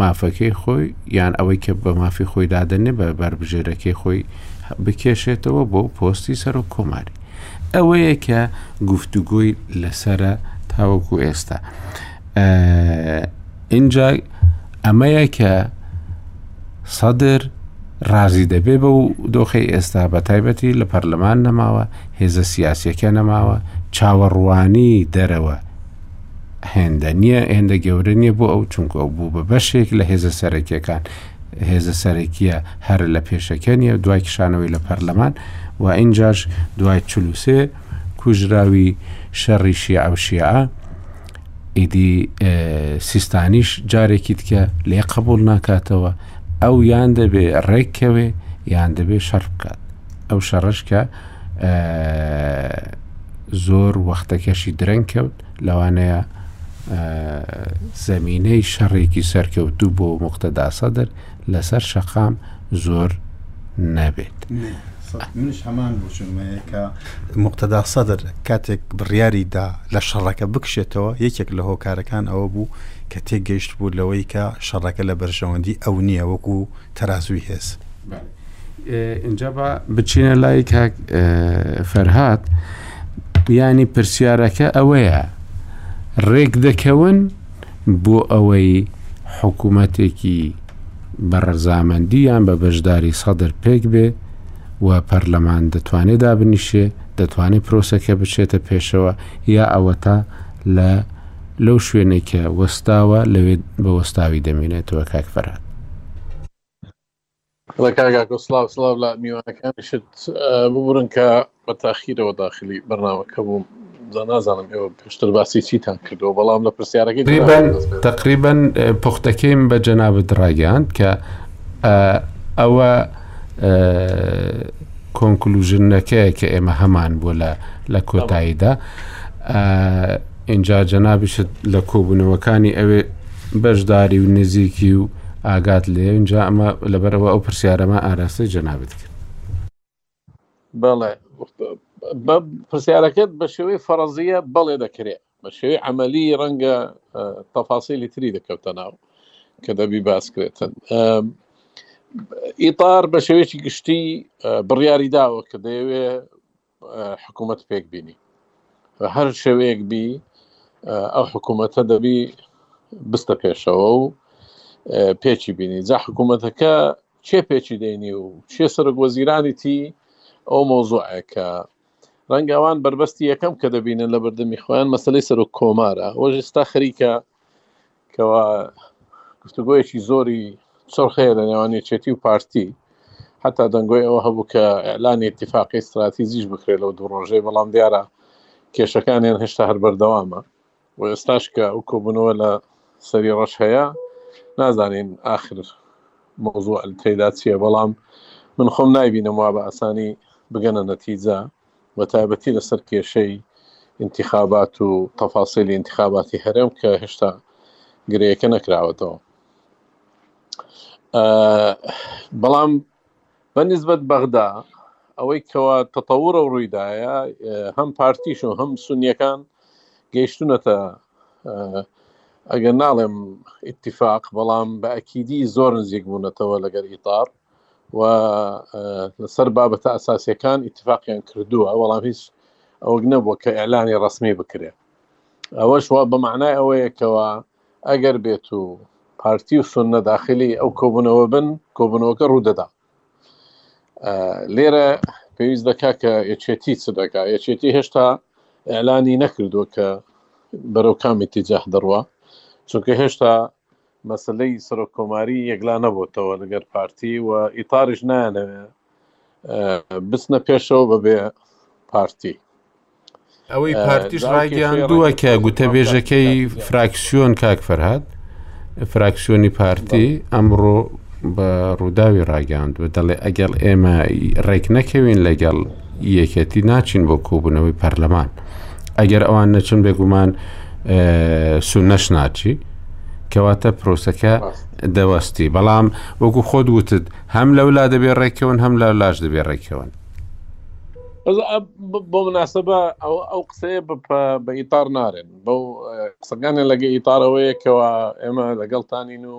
مافەکەی خۆی یان ئەوەی کە بە مافی خۆی دادنێ بە بەربژێرەکەی خۆی بکێشێتەوە بۆ پۆستی سەر و کۆماری ئەوەیە کە گفتوگۆی لەسرە تاوەکو ئێستا ئینجا ئەمەیە کە سەدر ڕازی دەبێ بە و دۆخی ئێستا بە تایبەتی لە پەرلەمان نەماوە هێزە سیاسەکە نەماوە چاوەڕوانی دەرەوە هێندە نییە هێندە گەورە نییە بۆ ئەو چونکە ئەو بوو بە بەشێک لە هێزە سەرەکیەکان هێزە سەرەکیە هەر لە پێشەکە نیە دوای کشانەوەی لە پەرلەمان و ئینجاش دوای چلوسێ کوژراوی شەڕی شیعە و شیعە ئیدی سیستانیش جارێکی تکە لێ قبول ناکاتەوە ئەو یان دەبێ ڕێککەوێ یان دەبێ شەڕ بکات ئەو شەڕشکە زۆر وەختەکەشی درەنگ کەوت لەوانەیە زەمینەی شەڕێکی سەرکەوتوو بۆ مختەداسە دەر لەسەر شەقام زۆر نەبێت. منش هەمان بۆچونم هەیە کە موقتەدا سەدر کاتێک بڕیاری دا لە شەڕەکە بکشێتەوە یەکێک لە هۆکارەکان ئەوە بوو کە تێگەیشت بوو لەوەی کە شەڕەکە لە بەرژەوەندی ئەو نییە وەکو تەرازووی هێز. ئینجا با بچینە لای کاک فەرهاد یانی پرسیارەکە ئەوەیە ڕێک دەکەون بۆ ئەوەی حکومەتێکی بە ڕەزامەندی یان بە بەشداری سەدر پێک بێ و پەرلەمان دەتوانێت دابنیشێ دەتوانێت پرۆسەکە بچێتە پێشەوە یا ئەوەتا لە لەو شوێنێکە وەستاوە لەوێ بە وەستاوی دەمێنێتەوە کاک فەرهاد هەڵە کاک ئاکۆ سڵاو سڵاو لە میوانەکانیشت ببورن کە بە تاخیرەوە داخلی بەرنامەکە بووم جا نازانم ئێوە پێشتر باسی چیتان کردەوە بەڵام لە پرسیارەکەی تقریبا تقریبا پوختەکەیم بە جەنابت ڕاگەیاند کە ئەوە کۆنکلوژنەکەیە کە ئێمە هەمان بووە لە لە کۆتاییدا ئینجا جەنابیشت لە کۆبوونەوەکانی ئەوێ بەشداری و نزیکی و ئاگات لێ اینجا ئەمە لەبەرەوە ئەو پرسیارەمە ئاراستەی جەنابەت کرد بەڵێ پرسیارەکەت بە شێوەی فەرەزیە بەڵێ دەکرێ بە شێوەی ئەمەلی ڕەنگە تەفاسیلی تری دەکەوتە ناو کە دەبی باسکرێتن ئیتار بە شێوەیەکی گشتی بڕیاری داوە کە دەیەوێ حکوومەت پێک بینی هەر شێوەیەک بی ئەو حکوومەتە دەبی بستە پێشەوە و پێچی بینی جا حکوومەتەکە چێ پێچی دێنی و چێ سەرک وەزیرانی تی ئەو مۆزوعەکە ڕەنگە ئەوان بربەستی یەکەم کە دەبینن لە بەردەمی خۆیان مەسلەی سەرۆک کۆمارە وەژستا خەریکە کەوا گفتوگۆیەکی زۆری چڕخەیە لە نێوان یەکێتی و پارتی حتا دەنگۆی ئەوە هەبوو کە ئەلانی اتفاقی استراتیزیش بکرێت لەو دوو ڕۆژەی بەڵام دیارە کێشەکانیان هێشتا هەر بەردەوامە و ئێستاش کە ئەو کۆبوونەوە لە سەری ڕەش هەیە نازانین آخر مۆزوع تێدا چییە بەڵام من خۆم نایبینم وا بە ئاسانی بگەنە نەتیجە بە تایبەتی لەسەر کێشەی ئینتیخابات و تەفاسیلی ئینتیخاباتی هەرێم کە هێشتا گرەیەکە نەکراوەتەوە بەڵام بە نسبت بەغدا ئەوەی کەوا تەتەورە و ڕوویدایە هەم پارتیش و هەم سونیەکان گەیشتونەتە ئەگەر ناڵێم ئتیفاق بەڵام بە ئەکیدی زۆر نزیک بوونەتەوە لەگەر ئیتار و لەسەر بابەتە ئەساسیەکان ئیتفاقیان کردووە وەڵام هیچ ئەوەک نەبووە کە ئەلانی ڕسمی بکرێت ئەوەش وا بە معنای ئەوەیەکەوە ئەگەر بێت و پارتی و سنە داخلی ئەو کۆبوونەوە بن کۆبنەوەکە ڕوودەدا لێرە پێویست دەکا کە یەکێتی چ دەکا یەکێتی هێشتا ئەلانی نەکردووە کە بەرەو کامیتی جاح دەڕوە چونکە هێشتا مەسەلەی سەرۆک کۆماری یەکلا نەبۆتەوە لەگەر پارتی و ئیتاریش نایانەوێ بچنە پێشەوە بەبێ پارتی ئەوەی پارتیش ڕایگەیاندووە کە گوتەبێژەکەی فراکسیۆن کاک فەرهاد فراکسیۆنی پارتی ئەمڕۆ بە ڕووداوی ڕاگەاند و دەڵێ ئەگەڵ ئێمە ڕێک نەکەوین لەگەڵ یەکێتی ناچین بۆ کۆبوونەوەی پەرلەمان ئەگەر ئەوان نەچن بێگومان سونەش ناچی کەواتە پرۆسەکە دەوەستی بەڵام وەکو خۆت وتت هەم لەو لا دەبێ ڕێکەون هەم لە لاش دەبێ ڕێکەون بۆ مناسبە ئەو ئەو قسەیە بە ئیتار نارێن بەو قسەکانیان لەگە ئیتارەوەیەکەوە ئێمە لەگەڵتانین و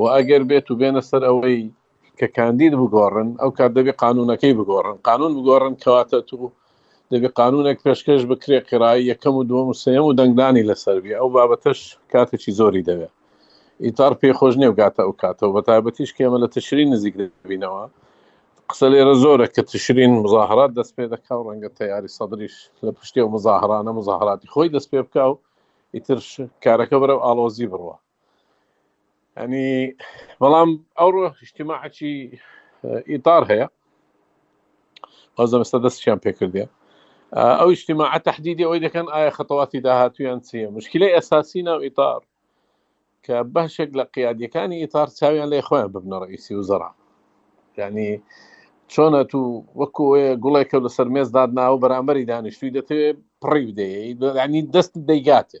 و ئەگەر بێت و بێنە سەر ئەوەی کە کاندید بگۆڕن ئەو کات دەبێ قانونەکەی بگۆڕن قانون بگۆڕن کەواتە تو دەبێ قانونێک پێشکەش بکرێ قێڕایی یەکەم و دووەم و سێم و دەنگدانی لەسەر بێ ئەو بابەتەش کاتێکی زۆری دەوێت ئیتار پێ خۆش نیێ و گاتە ئەو کاتەوە بە تایبەتیش کێمە لە تشری نزیک دەبینەوە قسە لێرە زۆرە کە تشرین مزاهرات دەست پێ دەکا و ڕەنگە تەیاری سەدرریش لە پشتی و مزاهرانە مزاهراتی خۆی دەست پێ بکە و ئیتر کارەکە بەرەو ئاڵۆزی بڕوە ئەنی بەڵام ئەوڕۆ شتیماعکی ئیتار هەیە ئەزەمستا دەستیان پێکردێ ئەو شتیماع تهدیدی ئەوەی دەکەن ئایا خەتەواتی داهاتویان چیە مشکلی ئەساسی ناو ئیتار کە بەشێک لە قیادیەکانی ئیتار چاویان لێ خۆیان ببنە ڕئیسی و زەرا ینی چۆنە تو وەکو گوڵێکە لەسەر مێز دادناوە بەرامبەری دانیشتوی دەتەوێت پڕی بدەیت ینی دەست دەیگاتێ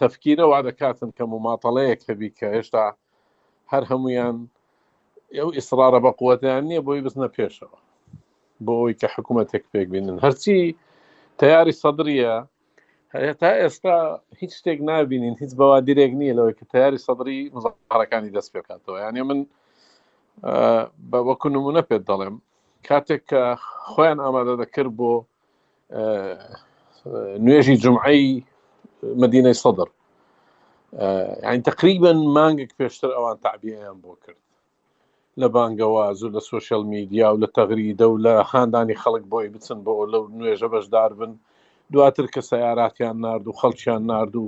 تەفکیرە وا دەکاتن کە مماطەڵەیەک هەبی کە هێشتا هەر هەمویان ئەو ئیسرارە بە قوتیان نییە بۆی بزنە پێشەوە بۆ ئەوی کە حکوومەتێک پێک بینن هەرچی تیاری سەدرە تا ئێستا هیچ شتێک نبینین هیچ بەوا دیرێک نییە لەوەی کە تیاری سەدرری مزارەکانی دەست پێکاتەوە یانە من بە وەکو نمونە پێت دەڵێم کاتێک کە خۆیان ئامادە دەکرد بۆ نوێژی جمعی مدینەی سەدر یعنی تقریبا مانگێک پێشتر ئەوان تعبییان بۆ کرد لە بانگەواز و لە سوۆشل میدیا و لە تەغریدە و لە خاندانی خەڵک بۆی بچن بۆ لە نوێژە بەشدار بن دواتر کە سەیاراتیان نرد و خەڵکیان نرد و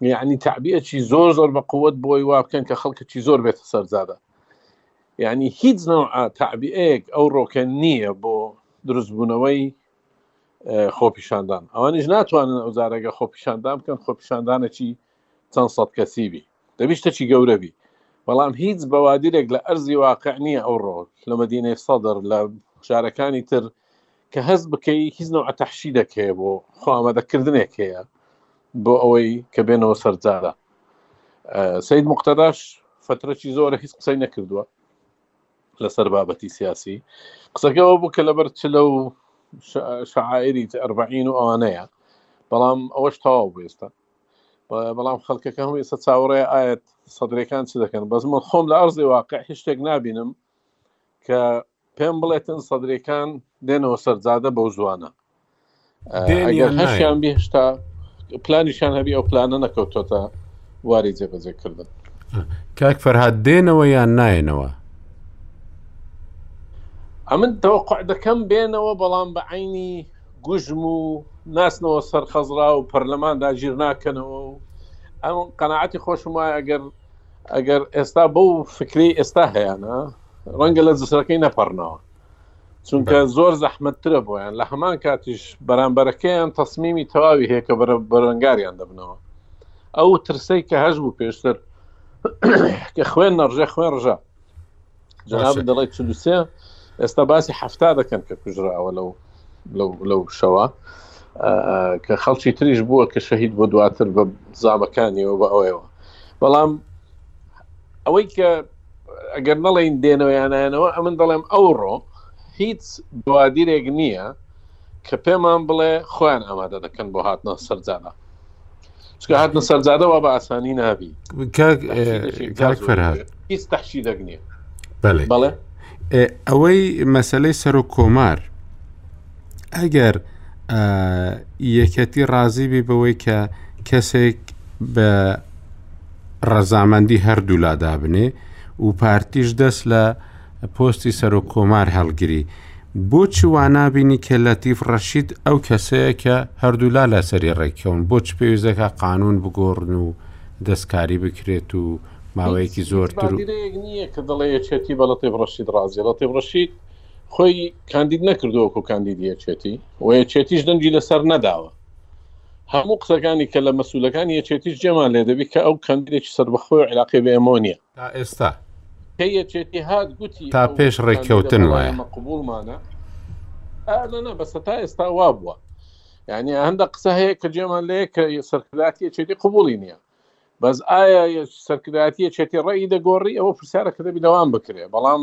یعنی تعبیەکی زۆر زۆر بە قوت بۆی وابکەن کە خەڵکەکی زۆر بێتە سەرزادە یانی هیچ نەوعە تەعبیەیەک ئەو ڕۆکە نییە بۆ دروستبوونەوەی خۆپیشاندان ئەوانیش ناتوانن ئەو زارەگە خۆپیشاندان بکەن خۆپیشاندانەکی چەند سەد کەسی بی دەبیشتەکی گەورە بی بەڵام هیچ بەوادرێک لە ئەرزی واقع نییە ئەو ڕۆک لە مدینەی سەدر لە شارەکانی تر کە هەست بکەی هیچ نەوعە تەحشیدێک هەیە بۆ خۆئامادەکردنێک هەیە بۆ ئەوەی کە بێنەوە سەرجادە سید مقتەداش فترەی زۆرە هیچ قسەی نەکردووە لەسەر بابەتی سیاسی قسەکەەوە بوو کە لەبەر چ لەو شعائری ئەربعین و ئەوانەیە بەڵام ئەوەش تەواو بێستە بەڵام خەڵکەکە هەموو ئێستا چاوەڕێ ئاەت سەدرەکان چ دەکەن بەس من خۆم لە ئەرزی واقع هشتێک نبینم کە پێم بڵێتن سەدرەکان دێنەوە سەرجادە بەو زوانە ئەگەر هەشیان بهشتا پلانیشان هەبی ئەو پلانە نەکەوتۆتە واری جێبەجێکردن کاک فەرهاد دێنەوە یان نایەنەوە ئەمن تەوەقع دەکەم بێنەوە بەڵام بە عینی گوژم و ناسنەوە سەر خەزرا و پەرلەمان داگیر ناکەنەوە و ئەم قەنەعاتی خۆشم وایە گەر ئەگەر ئێستا بەو فکری ئێستا هەیەە ڕەنگە لە جسرەکەی نەپەڕنەوە چونکە زۆر زەحمەتترە بۆیان لە هەمان کاتیش بەرامبەرەکەیان تەسمیمی تەواوی هەیە کە بەرە بەرەنگاریان دەبنەوە ئەو ترسەی کە هەش بوو پێشتر کە خوێن نەڕژێ خوێن ڕژە جناب دەڵێت چلوسێ ئێستا باسی هەفتا دەکەن کە کوژراوە لەو لەو شەوە کە خەڵکی تریش بووە کە شەهید بۆ دواتر بە زامەکانیەوە بە ئەوەیەوە بەڵام ئەوەی کە ئەگەر نەڵێن دێنەوەیانایەنەوە ئەمن دەڵێم ئەوڕۆ هیچ بوادیرێک نییە کە پێمان بڵێ خۆیان ئامادە دەکەن بۆ هاتنە سەرجادا چکە هاتنە سەرجادەوە بە ئاسانی نابی کاک فەرهاد هیچ تەحشی دەگنێ بەڵێ بەڵێ ئەوەی مەسلەی سەر و کۆمار ئەگەر یەکەتی ڕازی بی بەوەی کە کەسێک بە ڕەزامەندی هەردوولا دابنێ و پارتیش دەست لە پۆستی سەرۆک کۆمار هەڵگری. بۆچ وانابینی کە لەتیف ڕەشید ئەو کەسەیە کە هەردوولا لەسەری ڕێککەون؟ بۆچ پێویستەکە قانون بگۆڕن و دەستکاری بکرێت و ماوەیەکی زۆرتر و. هیچ بادینەیەک نییە کە دەڵێ یەکێتی بە لەتیف ڕەشید ڕازیە. لەتیف ڕەشید خۆی کاندید نەکردووە وەکو کاندیدی یەکێتی و یەکێتیش دەنگی لەسەر نەداوە. هەموو قسەکانی کە لە مەسولەکانی یەکێتیش جێمان لێدەبی کە ئەو کاندیدێکی سەربەخۆی و عیلاقەی بە ئێمەوە نییە. تا ئێستا. کە یەکێتی هات گوتی تا ئەو پێش ڕێککەوتن کاندیدە وایە. بەرایەمە قبووڵمانە. ئا نا نا بەس هەتا ئێستا وا بووە. یانی هەندە قسە هەیە کە جێمان لەیە کە سەرکردایەتی یەکێتی قبووڵی نییە. بەس ئایا سەرکردایەتی یەکێتی ڕەئی دەگۆڕی؟ ئەوە پرسیارە کە دەبی دەوام بکرێ. بەڵام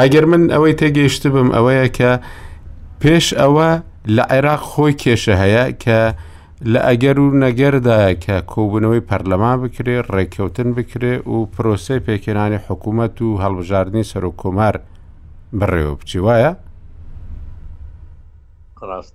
ئەگەر من ئەوەی تێگەیشتبم ئەوەیە کە پێش ئەوە لە عێراق خۆی کێشە هەیە کە لە ئەگەر و نەگەردا کە کۆبوونەوەی پەرلەمان بکرێ ڕێککەوتن بکرێ و پرۆسی پێکێنانی حکوومەت و هەڵبژاردننی سەر و کۆمار بڕێوە بچی وایە؟ ڕاست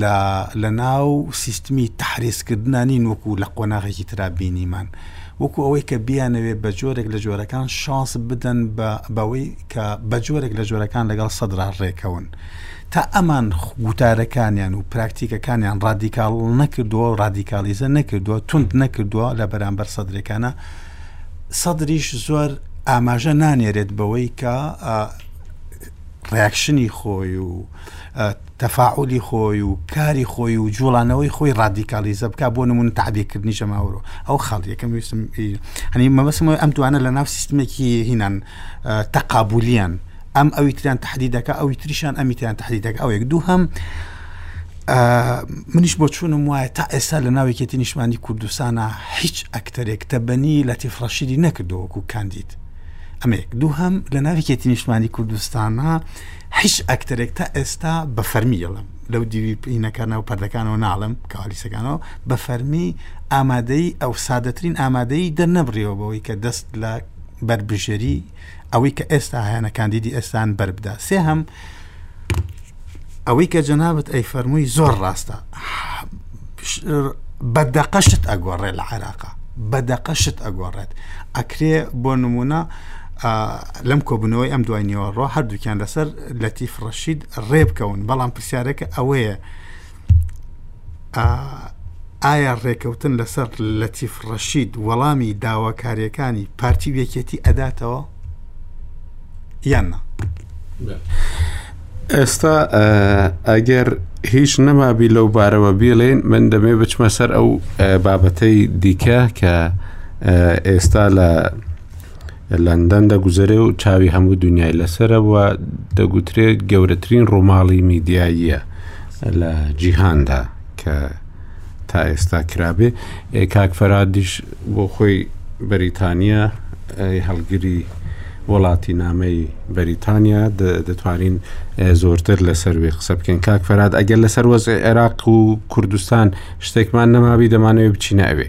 لە لە ناو سیستمی تەحریز کردنا نین وەکو لە قۆناغێکی ترا بینیمان وەکو ئەوەی کە بیانەوێ بە جۆرێک لە جۆرەکان شانس بدەن بە بەوەی کە بە جۆرێک لە جۆرەکان لەگەڵ سەدرا ڕێکەون تا ئەمان گوتارەکانیان و پراکتیکەکانیان ڕادیکاڵ نەکردووە و ڕادیکالیزە نەکردووە تونند نەکردووە لە بەرامبەر سەدرەکانە سەدریش زۆر ئاماژە نانێرێت بەوەی کە ڕاکشنی خۆی و تەفاعولی خۆی و کاری خۆی و جوڵانەوەی خۆی ڕادیکالیزە بکە بۆ نمونە تعدیکردنی جەماوەرۆ ئەو خاڵ یەکەم ویستم هەنی مەبەسمەوە ئەم دوانە لە ناو سیستمێکی هینان تەقابولیان ئەم ئەوی تریان تهدیدەکە ئەوی تریشان ئەمیتیان تهدیدەکە ئەوێک دوو هەم منیش بۆ چوونم وایە تا ئێستا لە ناوێکێتی نیشمانی کوردستانە هیچ ئەکتەرێک تەبەنی لە تیفڕەشیدی نەکردەوەکو کاندید ئەمێک دوو هەم لە ناوێکێتی نیشمانی کوردستانە هیچ ئەکتەرێک تا ئێستا بە فەرمی یڵم لەو دیوی پینەکانەوە پەردەکانەوە ناڵم کالیسەکانەوە بە فەرمی ئامادەی ئەو سادەترین ئامادەی دەرنەبڕیەوە بەوەی کە دەست لە بەربژێری ئەوەی کە ئێستا هەیەە کاندیدی ئێستان بەربدا سێ هەم ئەوەی کە جەنابەت ئەی فەرمووی زۆر ڕاستە بە دەقەشت ئەگۆڕێت لە عێراقا بە دەقەشت ئەگۆڕێت ئەکرێ بۆ نمونە لەم کۆبنەوەی ئەم دوای نیوەڕۆ هەردووکیان لەسەر لەتی فڕەشید ڕێ بکەون بەڵام پرسیارەکە ئەوەیە ئایا ڕێکەوتن لەسەر لەتیف ڕەشید وەڵامی داواکاریەکانی پارتی وەکێتی ئەداتەوە یان نا ئێستا ئەگەر هیچ نەمابی لەو بارەوە بیڵێن من دەمێ بچمە سەر ئەو بابەتەی دیکە کە ئێستا لە لەندەن دەگوزەرێ و چاوی هەموو دنیای لەسەرەوە دەگوترێت گەورەترین ڕووماڵی میدیاییە لە جیهاندا کە تا ئێستا کرابێ کاک فەرادیش بۆ خۆی بەریتانیا هەڵگری وڵاتی نامەی بەریتانیا دەتوانین زۆرتر لەسەر وێ قسە بکەین کاک فەراد ئەگەر لەسەر وەز عێراق و کوردستان شتێکمان نەماوی دەمانەوە بچینە ئەوێ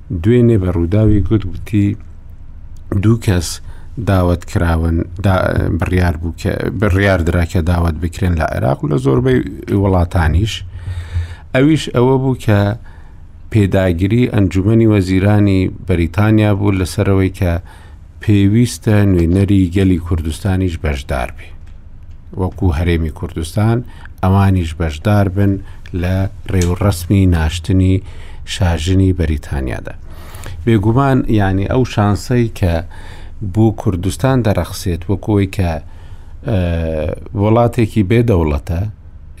دوێنێ بە ڕووداوی گوت گوتی دوو کەس داوت کراون بڕیار بوو کە بڕیار درا کە داوت بکرێن لە عێراق و لە زۆربەی وڵاتانیش ئەویش ئەوە بوو کە پێداگیری ئەنجومی وەزیرانی بەریتانیا بوو لەسەرەوەی کە پێویستە نوێنەری گەلی کوردستانیش بەشدار بێ وەکو هەرێمی کوردستان ئەوانیش بەشدار بن لە ڕێوڕسمی ناشتنی شاژنی بەریتانیادا بێگومان یعنی ئەو شانسەی کە بۆ کوردستان دەرەخسێت وەکۆی کە وڵاتێکی بێ دەوڵەتە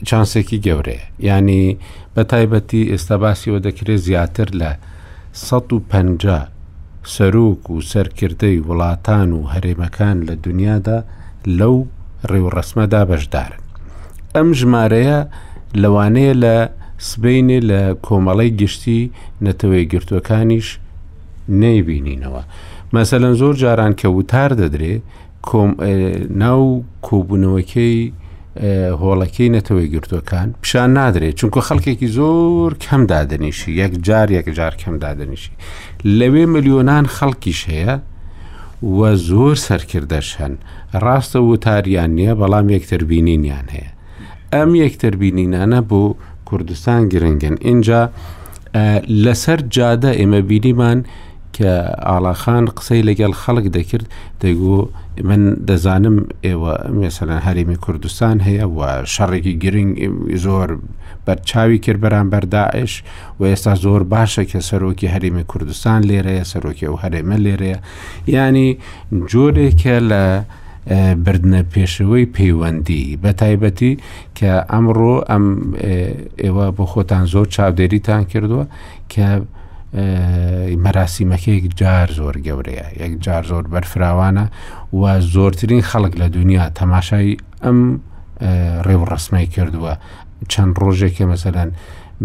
چانسێکی گەورەیە ینی بە تایبەتی ئێستا باسیەوە دەکرێت زیاتر لە سەد و پەنجا سەرۆک و سەرکردەی وڵاتان و هەرێمەکان لە دنیادا لەو ڕێوڕەسمەدا بەشدارن. ئەم ژمارەیە لەوانەیە لە سبەینێ لە کۆمەڵەی گشتی نەتەوەیەکگرتووەکانیش نەیبینینەوە. مەسەلەن زۆر جاران کە وتار دەدرێ، ناو کۆبوونەوەکەی هۆڵەکەی نەتەوەی گرتوەکان پیشان نادرێت چونکە خەڵکێکی زۆر کەم دادنیشی یەک جار یەک جار کەم دادنیشی لەوێ ملیۆنان خەڵکیش هەیە و زۆر سەرکردەش هەن ڕاستە وتاریان نییە بەڵام یەکتربینینیان هەیە ئەم یەکتربینینانە بۆ کوردستان گرنگن ئینجا لەسەر جادە ئێمە بینیمان کە ئاڵاخان قسەی لەگەڵ خەڵک دەکرد دەگو من دەزانم ئێوە مێسەەن هەرێمی کوردستان هەیە و شەڕێکی گرنگ زۆر بەرچاوی کرد بەرام بەرداعش و ئێستا زۆر باشە کە سەرۆکی هەرێمی کوردستان لێرەیە سەرۆکی و هەرێمە لێرەیە ینی جۆرێکە لە بردنە پێشەوەی پەیوەندی بە تایبەتی کە ئەمڕۆ ئەم ئێوە بۆ خۆتان زۆر چاودێریتان کردووە کە مەراسیمەکە یەک جار زۆر گەورەیە یەک جار زۆر بەرفراوانە و زۆرترین خەڵک لە دنیا تەماشای ئەم ڕێوڕسمەی کردووە چەند ڕۆژێکە مەسەلەن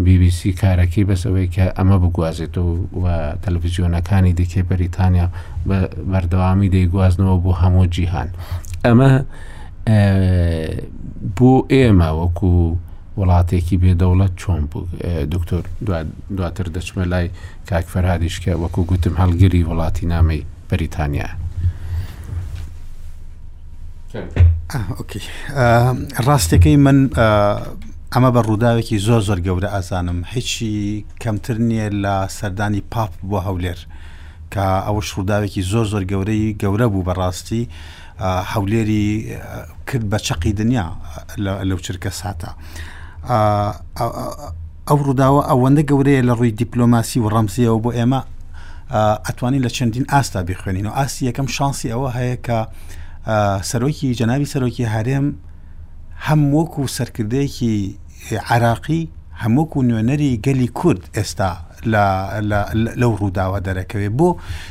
BBC کارەکەی بەس ئەوەی کە ئەمە بگوازێتەوە و تەلەڤزیۆنەکانی دیکەی بەریتانیا بە بەردەوامی دەیگوازنەوە بۆ هەموو جیهان ئەمە بۆ ئێمە وەکو وڵاتێکی بێدەوڵەت چۆن بوو دکتۆر دواتر دەچمە لای کاکفەرهادیشکە وەکو گوتم هەڵگری وڵاتی نامەی بەریتانیا. ڕاستەکەی من ئەمە بە ڕووداوێکی زۆر زۆر گەورە ئازانم هیچی کەمتر نییە لە سەردانی پاپ بۆ هەولێر کە ئەوەش ڕووداوێکی زۆر زۆر گەورەی گەورە بوو بەڕاستی هەولێری کرد بە چەقی دنیا لەو چرکە ساتە ئەو ڕووداوە ئەوەندە گەورەیە لە ڕووی دیپلۆماسی و ڕەمزیەوە بۆ ئێمە ئەتوانین لە چەندین ئاستا بخوێنین و ئاستی یەکەم شانسی ئەوە هەیە کە سەرۆکی جەناوی سەرۆکی هەرێم هەم وەکو سەرکردەیەکی عراقی هەمووکو نوێنەری گەلی کورد ئێستا لەو ڕووداوە دەرەکەوێت بۆ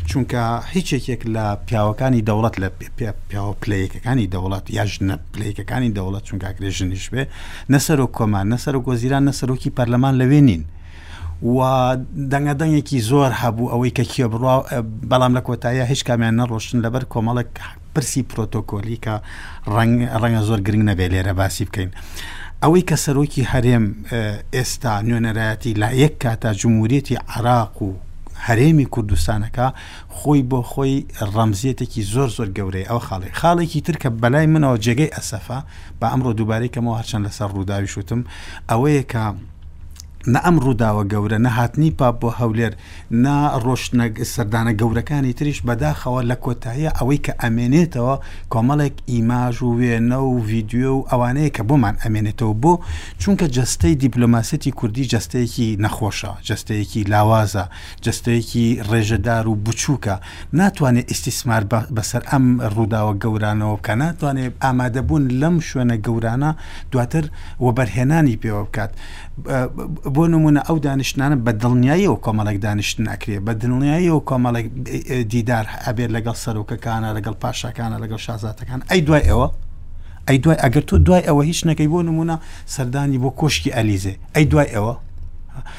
چونکە هیچ یەکێک لە پیاوەکانی دەوڵەت لە پیاوە پلەیەکەکانی دەوڵەت یا ژنە پلەیەکەکانی دەوڵەت چونکاکرێ ژنیش بێ نە سەرۆک کۆمار، نە سەرۆک وەزیران، نە سەرۆکی پەرلەمان لەوێ نین و دەنگەدەنگێکی زۆر هەبوو ئەوەی کە کێ بڕوا بەڵام لە کۆتاییە هیچ کامیان نەڕۆشتن لەبەر کۆمەڵک پرسی پرۆتۆکۆلی کە ڕەنگە زۆر گرنگ نەبێ لێرە باسی بکەین. ئەوەی کە سەرۆکی هەرێم ئێستا نوێنەرایەتی لا یەک کاتا جمهوریەتی عراق و هەرێمی کوردستانەکە خۆی بۆ خۆی ڕەمزیەتێکی زۆر زۆر گەورەی ئەو خاڵێک خاڵێکی ترکە بەلای منەوە جێگەی ئەسەفە با ئەمڕۆ دووبارەی کەمەوە هەرچەند لەسەر ڕووداویش وتم ئەوەیە کە نە ئەم ڕووداوە گەورە نە هاتنی پاپ بۆ هەولێر نا ڕۆشتنە سەردانە گەورەکانی تریش بەداخەوە لە کۆتاییە ئەوەی کە ئەمێنێتەوە کۆمەڵێک ئیماژ و وێنە و ڤیددیو و ئەوانەیە کە بۆمان ئەمێنێتەوە بۆ چونکە جەستەی دیپلۆماسەتی کوردی جەستەیەکی نەخۆشە جەستەیەکی لاوازە جەستەیەکی ڕێژەدار و بچووکە ناتوانێت ئیستیسمار بەسەر ئەم ڕووداوە گەورانەوە بکە ناتوانێت ئامادەبوون لەم شوێنە گەورانە دواتر وەبەرهێنانی پێوە بکات بۆ نمونە ئەو دانیشتنانە بە دڵنیاییەوە کۆمەڵێک دانیشتن ئەکرێ بە دڵنیاییەوە کۆمەڵێک دیدار ئەبێت لەگەڵ سەرۆکەکانە لەگەڵ پاشەکانە لەگەڵ شازاتەکان ئەی دوای ئەوە ئەی دوای ئەگەر تۆ دوای ئەوە هیچ نەکەی بۆ نمونە سەردانی بۆ کۆشکی ئەلیزێ ئەی دوای ئەوە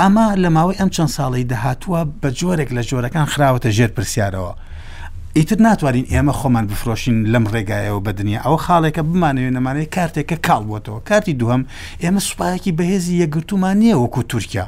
ئەمە لە ماوەی ئەم چەند ساڵەی داهاتووە بە جۆرێک لە جۆرەکان خراوەتە ژێر پرسیارەوە. ئیتر ناتوانین ئێمە خۆمان بفرۆشین لەم ڕێگایەوە بە دنیا ئەوە خاڵێکە بمانەوێ نەمانەوەی کارتێکە کاڵ بووەتەوە کارتی دووەم ئێمە سوپایەکی بەهێزی یەکگرتومان نییە وەکو تورکیا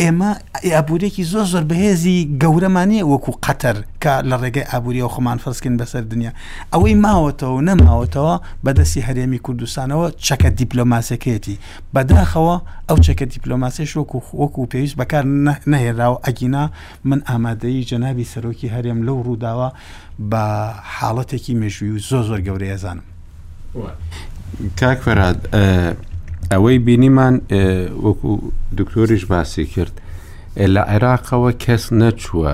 ئێمە ئابوورێکی زۆر زۆر بەهێزی گەورەمانە وەکو قەتەر کە لە ڕێگەی ئابووری و خۆمان فەرسکن بەسەر دنیا ئەوەی ماوەتەوە نەماوەتەوە بەدەستی هەرێمی کوردستانەوە چەکە دیپلۆماسەکەیەتی بەداخەوە ئەو چەکە دیپلۆماسیش وەکو وەکو پێویست بەکار نەهێراوە ئەگینا من ئامادەی جەنابی سەرۆکی هەرێم لەو ڕووداوە بە حاڵەتێکی مێژووی و زۆ زۆر گەورەیە زانم کاک فەراد ئەوەی بینیمان وەکو دکتۆریش باسی کرد لە عێراقەوە کەس نەچووە،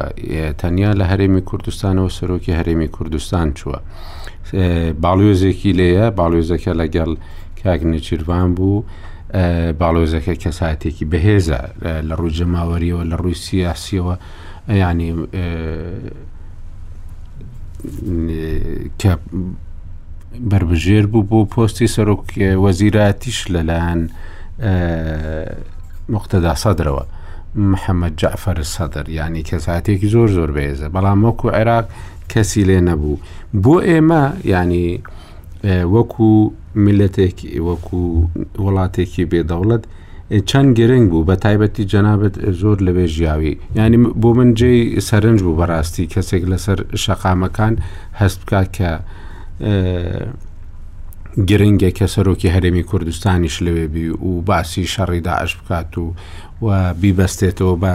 تەنیا لە هەرێمی کوردستانەوە سەرۆکی هەرێمی کوردستان چووە. باڵیۆزێکی لێیە، باڵیۆزەکە لەگەڵ کاک نێچیرڤان بوو، باڵیۆزەکە کەسایەتێکی بەهێزە لە ڕووی جەماوەرییەوە، لە ڕووی سیاسییەوە، ینی کە بربژێر بوو بۆ پۆستی سەرۆک وەزیراتیش لەلایەن مختدا سەدرەوە محەممەد جعفر سەدر ینی کەساتێکی زۆر زۆر بەێزە بەڵام وەکو عێراق کەسی لێ نەبوو بۆ ئێمە ینی وەکو میلەتێک وەکو وڵاتێکی بێدەوڵەت چەند گرنگ بوو بە تایبەتی جەنابەت زۆر لەوێ ژیاوی ینی بۆ من جێ سەرنج بوو بەڕاستی کەسێک لەسەر شەقامەکان هەست بکە کە گرنگە کە سەرۆکی هەرێمی کوردستانیش لەوێ بی و باسی شەڕی داعش بکات و و بیبەستێتەوە بە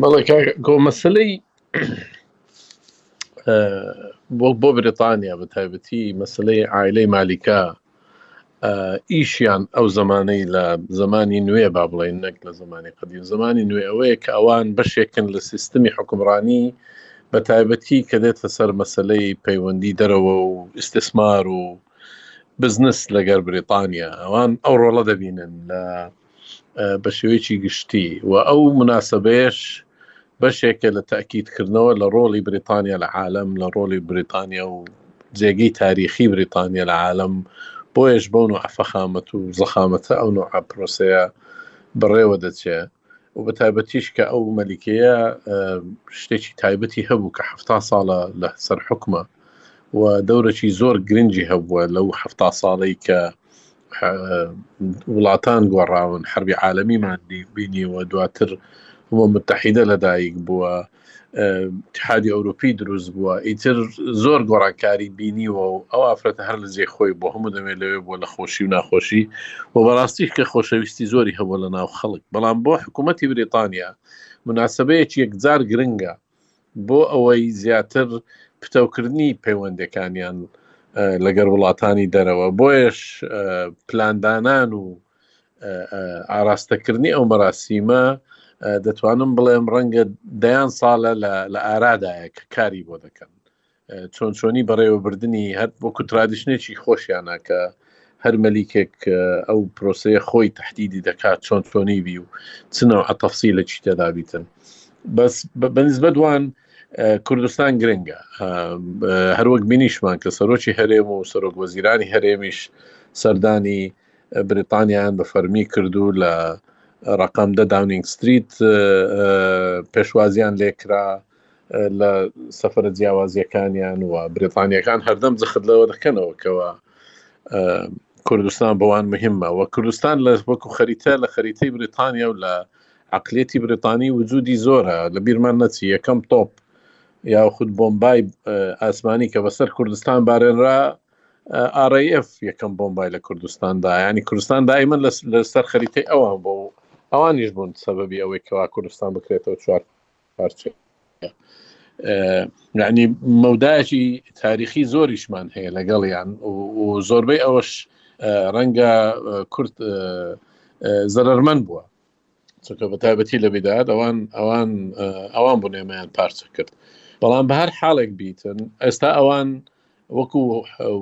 بەڵێ کاک گۆ مەسەلەی بۆ بۆ بریتانیا بە تایبەتی مەسلەی ئایلەی مالیکا ئیشیان ئەو زمانەی لە زمانی نوێ با بڵێن نەک لە زمانی قدیم زمانی نوێ ئەوەیە کە ئەوان بەشێکن لە سیستمی حکومڕانی بە تایبەتی کە دێتە سەر مەسلەی پەیوەندی دەرەوە و ئیسسمار و بزنس لەگەر بریتانیا ئەوان ئەو ڕۆڵە دەبینن لە بە شێوەیەکی گشتی و ئەو مناسبەیەش بەشێکە لە تاکیدکردنەوە لە ڕۆڵی بریتانیا لە عالم لە ڕۆڵی بریتانیا و جێگەی تاریخی بریتانیا لە عالم بۆیش بەو نوع فەخامەت و زەخامەتە ئەو نوع پرۆسەیە بڕێوە دەچێ و بە تایبەتیش کە ئەو مەلیکەیە شتێکی تایبەتی هەبوو کە ه ساڵە لە سەر حکومە و دەورەی زۆر گرنگی هەبووە لەو ه ساڵی کە وڵاتان گۆڕاون حربی عالەمیمان بینیوە دواتر هەمە متحیدە لەدایک بووە تحادی ئەوروپی دروست بووە ئیتر زۆر گۆڕانکاری بینیوە و ئەو ئافرەتە هەر لە جێ خۆی بۆ هەموو دەمێت لەوێ بووە لە خۆشی و ناخۆشی و بەڕاستیش کە خۆشەویستی زۆری هەبوو لە ناو خەڵک بەڵام بۆ حکوومەتتی بریتانیا مناسبەیەکی یەکجار گرنگە بۆ ئەوەی زیاتر پتەوکردنی پەیوەندەکانیان لەگەر وڵاتانی دەرەوە بۆیش پلاندانان و ئاراستەکردنی ئەو مەراسیمە دەتوانم بڵێم ڕەنگە دەیان ساڵە لە ئارادایە کە کاری بۆ دەکەن چۆن چۆنی بەڕێوەبردننی هەر وەکو ترادیشنێکی خۆشیانە کە هەر مەلیکێک ئەو پرۆسەیە خۆی تهدیدی دەکات چۆن چۆنی بی و چنەوە ئەتەفسی لە چی تێدابیتن بەس بەنسبەت وان کوردستان گرنگە هەروەک بینیشمان کە سەرۆکی هەرێم و سەرۆک وەزیرانی هەرێمیش سەردانی بریتانیان بە فەرمی کردو لە ڕقم دە داونینگ ستریت پێشوازیان لێکرا لە سەفەرە جیاوازیەکانیان و بریتانیەکان هەردەم جەخت لەوە دەکەنەوە کەەوە کوردستان بەوان مهمە و کوردستان لە وەکو خەریتە لە خەریتەی بریتانیا و لە عقلێتی بریتانی وجودی زۆرە لە بیرمان نەچی یەکەم تۆپ یا خود بۆمبای ئاسمانی کە بەسەر کوردستان بارێنرا ئاڕF یەکەم بۆمبای لە کوردستاندا ینی کوردستان دایمە لەسەر خەریتەی ئەوان بۆ ئەوانیش بوون سەبەبی ئەوەی کەوا کوردستان بکرێتەوە چوار پارچە یعنی مەودایەکی تاریخی زۆریشمان هەیە لەگەڵیان و زۆربەی ئەوەش ڕەنگە کورت زەرمەند بووە چونکە بە تایبەتی لە بیداد ئەوان ئەوان ئەوان بوونێمەیان پارچە کرد بەڵام بە هەر حاڵێک بیتن ئێستا ئەوان وەکو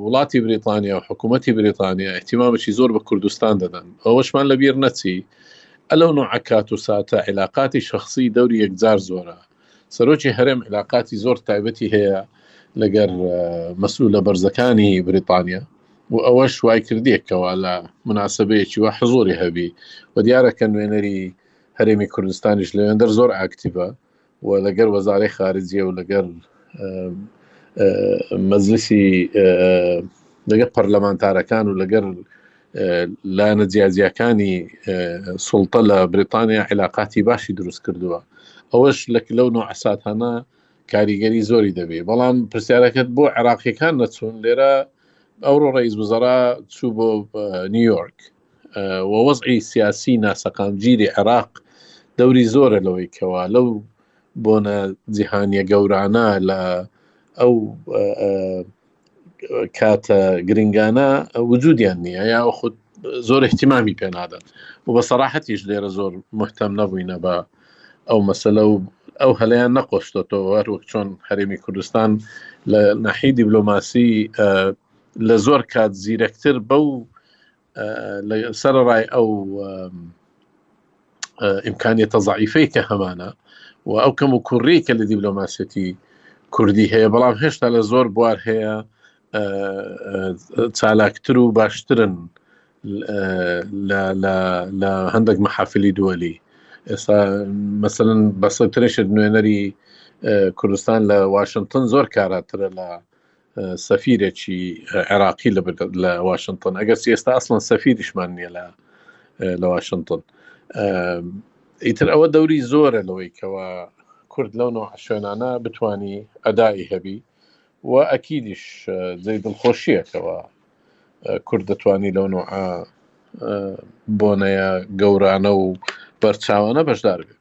وڵاتی بریتانیا و حکوومەتتی بریتانیا احتیمامەی زۆر بە کوردستان دەدەن ئەوەشمان لەبییر نەچی ئەلو نوعکات و ساتە عیلااقاتی شخصی دەوری یەکجار زۆرە سەرۆکی هەرێم عیلااقاتی زۆر تایبەتی هەیە لەگەر مەسوول لە بەرزەکانی بریتانیا و ئەوە شوای کردێکەوە لە مناسبەیەکی وە حزۆری هەبی و دیارە کە نوێنەری هەرێمی کوردستانیش لەوێندەر زۆر ئاکتیڤە و لەگەر وەزارەی خارجیە و لەگەر مەزلسی لەگەر پەرلەمانتارەکان و لەگەر لایەنە جیاجیاکانی سوڵتە لە بریتانیا عیلاقاتی باشی دروست کردووە ئەوەش لە لەو نوع ئەسات هەنا کاریگەری زۆری دەبێ بەڵام پرسیارەکەت بۆ عێراقیەکان نەچوون لێرە ئەوڕۆ ڕئیس وزرا چوو بۆ نیویۆرک و وەزعی سیاسی ناسەقامگیری عێراق دەوری زۆرە لەوەی کەوا لەو بۆنە جیهانیە گەورانە لە ئەو کاتە گرنگانە وجودیان نییە یا خود زۆر احتیمامی پێنادەن و بە سەراحەتیش لێرە زۆر محتەم نەبووینە بە ئەو مەسلە و ئەو هەلیان نەقۆشتەوە هەروەک چۆن هەرێمی کوردستان لە ناحی دیبلۆماسی لە زۆر کات زیرەکتر بەو سەرڕای ئەو ئیمکانیتە زعیفەی کە هەمانە و ئەو کەم و کوڕی کە لە دیبلۆماسیەتی کوردی هەیە بەڵام هێشتا لە زۆر بوار هەیە چالاکتر و باشترن لە هەندێک محافلی دووەلی ئێستا مەسەن بەسەترێشت نوێنەری کوردستان لە واشنگتن زۆر کاراترە لە سەفیرێکی عێراقی لە واشنتن ئەگەر ئێستا ئەسڵەن سەفیریشمان نییە لە لە واشنتن ئیتر ئەوە دەوری زۆرە لەوەی کەەوە کورد لەو نەوە شوێنانە بتانی ئەدای هەبی و ئەکیدیش جێ دڵخۆشیەکەەوە کورد دەتوانی لەو نوع بۆنەیە گەورانە و بەرچاوانە بەشدار بێت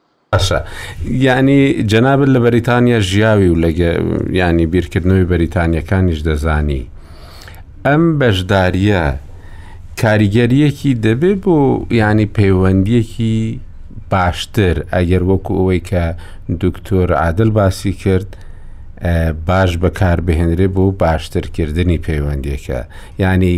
باشە یانی جەنابت لە بەریتانیا ژیاوی و لە ینی بیرکردنەوەی بەریتانیەکانیش دەزانی ئەم بەشداریە کاریگەریەکی دەبێت بۆ ینی پەیوەندیەکی باشتر ئەگەر وەکو ئەوەی کە دکتۆر عادل باسی کرد باش بەکاربهێنرێ بۆ باشترکردنی پەیوەندیەکە ینی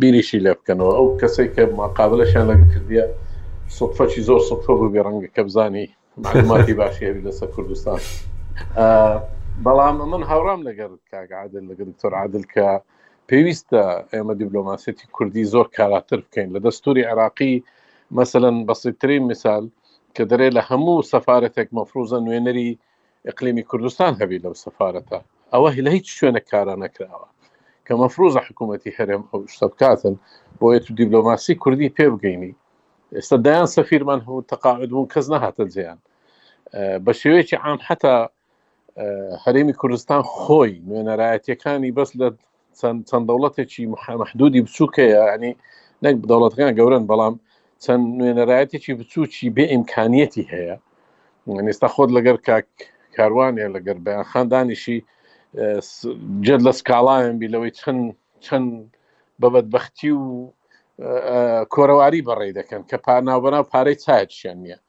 بیریشی لێ بکەنەوە ئەو کەسەی کە ماقابلەشیان لەگەڵ کردیە سوتفەچی زۆر سوتفە بووبێ ڕەنگە کە بزانی معلوماتی باشی هەبی لەسەر کوردستان بەڵام من هاوڕام لەگەر کاک عادل لەگە دکتۆر عادل کە پێویستە ئێمە دیبلۆماسیەتی کوردی زۆر کاراتر بکەین لە دەستوری عێراقی مەسەن بەسیترین مثال کە دەرێ لە هەموو سەفاەتێک مەفروزە نوێنەری ئقلیمی کوردستان هەبی لەو سەفارەتە ئەوە لە هیچ شوێنە کارا نەکراوە کە مەفروزە حکوومەتتی هەرێم ئەو شتە بکاتن بۆیە تو دیبلۆماسی کوردی پێ بگەینی ئێستا دایان سەفیرمان هەموو تەقاعد بوون کەس نەهاتە جیان بە شێوەیەکی عام حتا هەرێمی کوردستان خۆی نوێنەرایەتەکانی بەس لە چەند چەند دەوڵەتێکی محدودی بچووکەیە ینی نەک دەوڵەتەکان گەورن بەڵام چەند نوێنەرایەتێکی بچووکی بێ ئیمکانیەتی هەیە ئێستا خۆت لەگەر کاک کاروانێ لەگەر بەیان خاندانیشی جد لە سکاڵایان بی لەوەی چەند چەند بەبەت بەختی و کۆرەواری بەڕێ دەکەن کە پاناوبەناو پارەی چایەتشیان نییە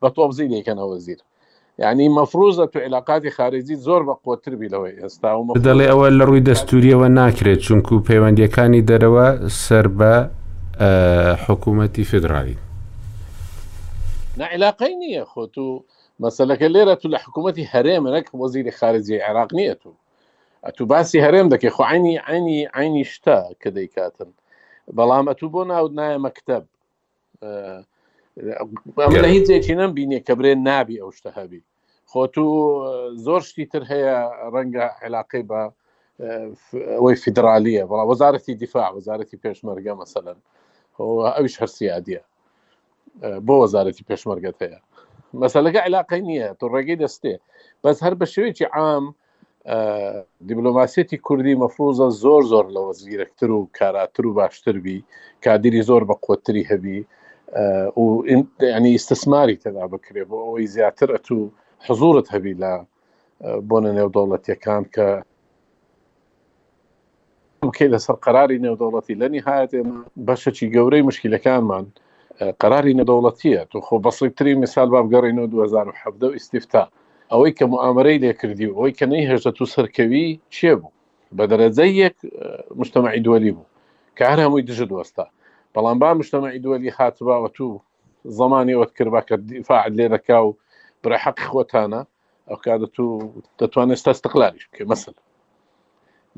بە تۆبزی دەیکەنەوە زیر یعنی مەفروزە تو علاقاتی خارجی زۆر بە قوتر بی لەوەی ئێستا و دەڵێ ئەوە لە ڕووی دەستوریەوە ناکرێت چونکو پەیوەندیەکانی دەرەوە سەر بە حکوومەتی فدرالی نەعلاقەی نییە خۆت و مەسلەکە لێرە تو لە حکوومەتتی هەرێمە نەک وەزیری خارجی عێراق نییە تو ئەتو باسی هەرێم دەکەی خوعینی ئەنی ئەینی شتە کە دەیکاتن بەڵام ئەتو بۆ ناود نایە مەکتب لە هیچ جێکی نەم بینێ کە برێن نابی ئەو شتە هەبی خۆ تو زۆر شتی تر هەیە ڕەنگە عێلاقەی بە ئەوەی فیدراالیە بەڵام وەزارەتی دیفاع وەزارەتی پێشمەرگە مەسەن ئەوش هەرسیادە بۆ وەزارەتی پێشمەرگەت هەیە مەسلەکە علاقەی نییە تۆ ڕێگەی دەستێ بەس هەر بە شێوێکی عام دیبلۆماسیەتی کوردی مەفروزە زۆر زۆر لەوە زیرەکتر و کاراتر و باشتر بی کادری زۆر بە قوتری هەبی و ینی ئیسسماری تەدا بکرێ بۆ ئەوەی زیاتر ئەتو حزورت هەبی لە بۆنە نێودەوڵەتیەکان کە بکەی لەسەر قەراری نێودەوڵەتی لە نیهایەت ئێمە بەشەکی گەورەی مشکلەکانمان قەراری نەدەوڵەتیە تو خۆ بەسیتری میسال بابگەڕینەوە 2017 ئیسیفتا ئەوەی کە ئامرەی لێکردی و ئەوەی کە نەی هێشتە تو سەرکەوی چێ بوو بە دەرەجە یەک مشتمەعی دووەلی بوو کە هەر هەمووی دژت وەستا بەڵام با مشتمەعی دووەلی هاتباوە تو زمانی وەت کردبا کە دیفاعت لێ دەکا و برای حەق خۆتانە ئەو کاتە تو دەتوانێت ئێستا استقلالیش بکەی مەسەل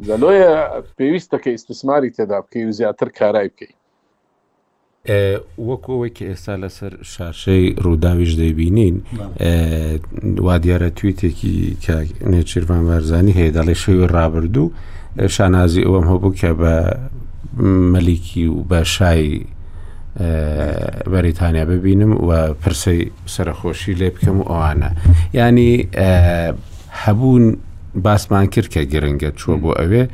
جا لۆیە پێویستە کە ئیستسماری تێدا بکەی و زیاتر کارای بکەی وەک ئەوەی کە ئێستا لەسەر شاشەی ڕووداویش دەیبینین وا دیارە تویتێکی کە نێچیرمان بارزانانی هەیە دەڵێ شەوی ڕابردوو شانازی ئەوەم هەبوو کە بە مەلیکی و بە شای بەریتانیا ببینم و پرسەی سەرەخۆشی لێ بکەم و ئەوانە ینی هەبوون باسمان کرد کە گرنگە چوە بۆ ئەوێ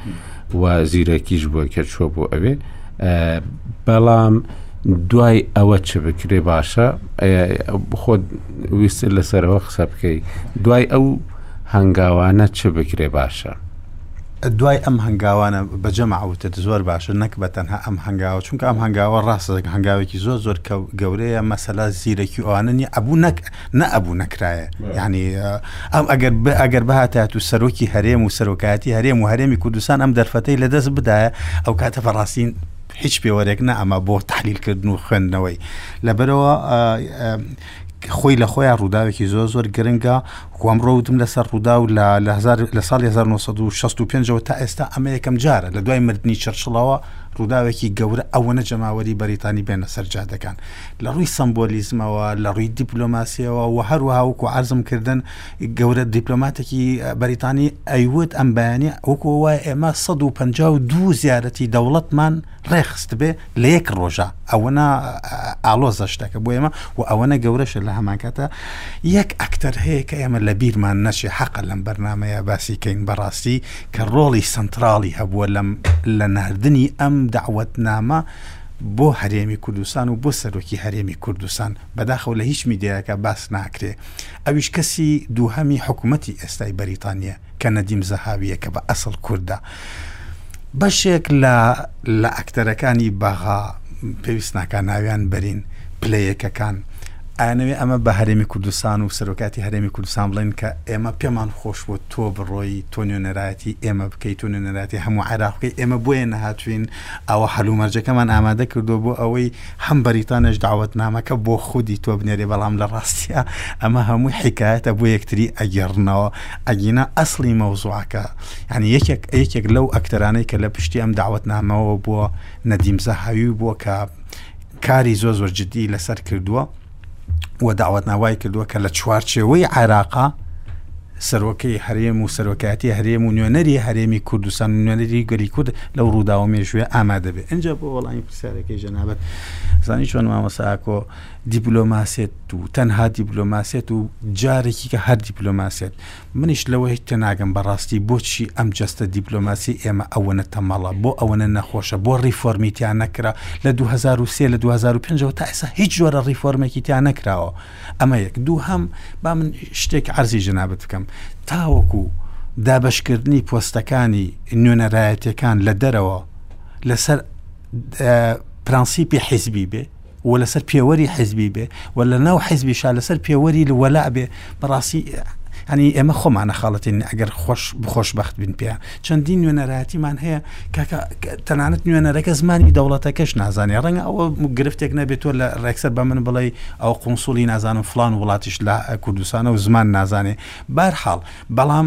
و زیرەکیش بووە کە چوە بۆ ئەوێ بەڵام دوای ئەوە چ بکرێ باشە خۆت ویست لەسەرەوە قسە بکەی دوای ئەو هەنگاوانە چ بکرێ باشە. دوای ئەم هەنگاوانە بە جەمع وتت زۆر باشە نەک بە تەنها ئەم هەنگاوە چونکە ئەم هەنگاوە ڕاستە هەنگاوێکی زۆر زۆر گەورەیە مەسەلا زیرەکی ئەوانە نیە ئەبوو نەک نە ئەبوو نەکرایە یعنی ئەم ئەگەر ئەگەر بهاتات و سەرۆکی هەرێم و سەرۆکایەتی هەرێم و هەرێمی کوردستان ئەم دەرفەتەی لەدەست بدایە ئەو کاتە بەڕاستین هیچ پێوەرێک نە ئەمە بۆ تحلیلکردن و خوێندنەوەی لەبەرەوە خۆی لە خۆیان ڕووداوێکی زۆر زۆر گرنگە وەم ڕوتم لەسەر ڕوودا و لە لە ساڵ 1965ەوە تا ئێستا ئەمە یەکەم جارە لە دوای مردنی چرچڵەوە ڕووداوێکی گەورە ئەوەنە جەماوەری بەریتانی بێنە سەرجادەکان لە ڕووی سمبۆلیزمەوە لە ڕووی دیپلۆماسیەوە و هەروەها وکو ئارزم کردن گەورە دیپلۆماتێکی بەریتانی ئەیوت ئەم بەیانە وەکو وای ئێمە 152 زیارەتی دەوڵەتمان ڕێخستبێ لە یەک ڕۆژە ئەوەنا ئالۆزە شتەکە بۆ ئێمە و ئەوەنە گەورەشە لە هەمانکاتە یەک ئەکتەر هەیە کە ئێمە لە بیرمان نەچێ حەقە لەم بەرنمەیە باسی کەین بەڕاستی کە ڕۆڵی سنتراڵی هەبووە لەم لە ناردنی ئەم داوت نامە بۆ هەرێمی کوردستان و بۆ سەرۆکی هەرێمی کوردستان بەداخەوە لە هیچ میدیایەکە باس ناکرێ ئەویش کەسی دووهەمی حکوومەتتی ئێستای بەریتانیە کە نەدیم زەهاوییە کە بە ئەسڵ کوردە بەشێک لە لە ئەکتەرەکانی بەغا پێویست ناکە ناویان بەرین پلەیەکەکان ئەیانەوێ ئەمە بە هەرێمی کوردستان و سەرۆکاتی هەرێمی کوردستان بڵێن کە ئێمە پێمان خۆش بۆ تۆ بڕۆی تۆ نوێنەرایەتی ئێمە بکەیت تۆ نوێنەراتی هەموو عێراقی ئێمە بۆیە نەهاتوین ئەوە هەلو مەرجەکەمان ئامادە کردو بۆ ئەوەی هەم بەریتانەش داوەتنامەکە بۆ خودی تۆ بنێرێ بەڵام لە ڕاستە ئەمە هەمووی حکایەتە بۆ یەکتری ئەگەڕنەوە ئەگینا ئەسلی مەوزوعەکە یعنی یەکێک یەکێک لەو ئەکتەرانەی کە لە پشتی ئەم داوەتنامەوە بووە نەدیم زەهاوی بووە کە کاری زۆ زۆر جددی لەسەر کردووە. و داواتناوای کردووە کە لە چوارچێوەی عێراقا سەرۆکی هەرێم و سەرۆکایەتی هەرێم و نوێنەری هەرێمی کوردستان و نوێنەری گەلی کورد لەو ڕووداوە مێژوێ ئامادە بێت ئەجا بۆ وەڵامی پرسیارەکەی جەنابەت زانی چۆن مامەساکۆ دیپلۆماسێت و تەنها دیپلۆماسێت و جارێکی کە هەر دیپلۆماسێت منیش لەوە هیچ تێناگەم بەڕاستی بۆچی ئەم جەستە دیپلۆماسی ئێمە ئەوەنە تەمەڵە بۆ ئەوەنە نەخۆشە بۆ ڕیفۆرمی تیا نەکرا لە 2023 لە 2005 تا ئێسا هیچ جۆرە ڕیفۆرمێکی تیا نەکراوە ئەمە یەک دوو هەم با من شتێک عەرزی جەنابەت بکەم تاوەکو و دابشکردنی پۆستەکانی نوێنەرایەتەکان لە دەرەوە لەسەر پرەنسیپی حیزبی بێ و لەسەر پێوەری حیزبی بێ و لە ناو حیزبی شا لەسەر پێوەری وەلا بێ بەڕاستی ینی ئێمە خۆمانە خاڵەتین ئەگەر خۆش بخۆش بەخت بین پێیان چەندین نوێنەراتیمان هەیە کاکە تەنانەت نوێنەرەکە زمانی دەوڵەتەکەش نازانێ ڕەنگە ئەوە گرفتێک نەبێت تۆ لە ڕێکسەر بە من بڵێ ئەو قونسولی نازانم فلان وڵاتیش لە کوردستانە و زمان نازانێ بارحاڵ بەڵام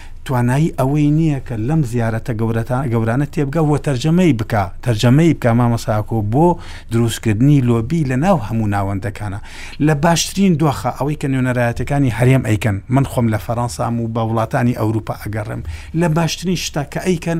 توانایی ئەوەی نیە کە لەم زیارەتە گەورەتان گەورانە تێبگا و تەرجەمەی بکا تەرجەمەی بکا مامۆساکۆ بۆ دروست کردنی لۆبی لە ناو هەموو ناوەندەکانا لە باشترین دۆخا ئەوەی کە نوێنەرایەتەکانی هەرێم ئەیکەن من خۆم لە فەرەنسام و بە وڵاتانی ئەوروپا ئەگەڕێم لە باشترین شتا کە ئەیکەن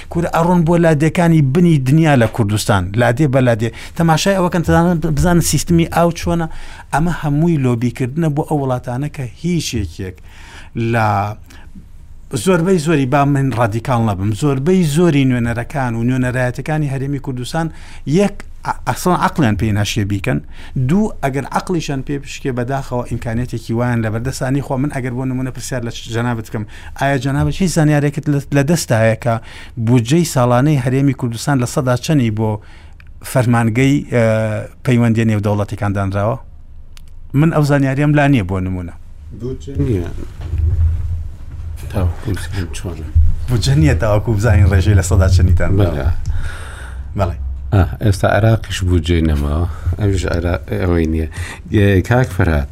کورە ئەڕۆن بۆ لادێکانی بنی دنیا لە کوردستان لادێ بە لادێ تەماشای ئەوەکەن تدانن بزانن سیستمی ئاو چۆنە ئەمە هەمووی لۆبیکردنە بۆ ئەو وڵاتانە کە هیچ یەکێک لە زۆربەی زۆری با من ڕادیکاڵ نەبم زۆربەی زۆری نوێنەرەکان و نوێنەرایەتەکانی هەرێمی کوردستان یەک ئەسڵان عقلیان پێی ناشێ بیکەن دوو ئەگەر عقلیشان پێ پشکێ بەداخەوە ئیمکانێتێکی وایان لە بەردەسانی خۆ من ئەگەر بۆ نمونە پرسیار لە جەنابەت بکەم ئایا جەنابت هیچ زانیارێکت لەدەستدایە کە بودجەی ساڵانەی هەرێمی کوردستان لە سەدا چەنی بۆ فەرمانگەی پەیوەندی نێودەوڵەتەکان دانراوە من ئەو زانیاریم لا نییە بۆ نمونە بجە نیە تاوەکو بزانین ڕێژەی لە سەدا چنیتان بەڵێ ئێستا عراقیش بجێ نەماوە ئەوش ئەوەی نییە کاک فەرات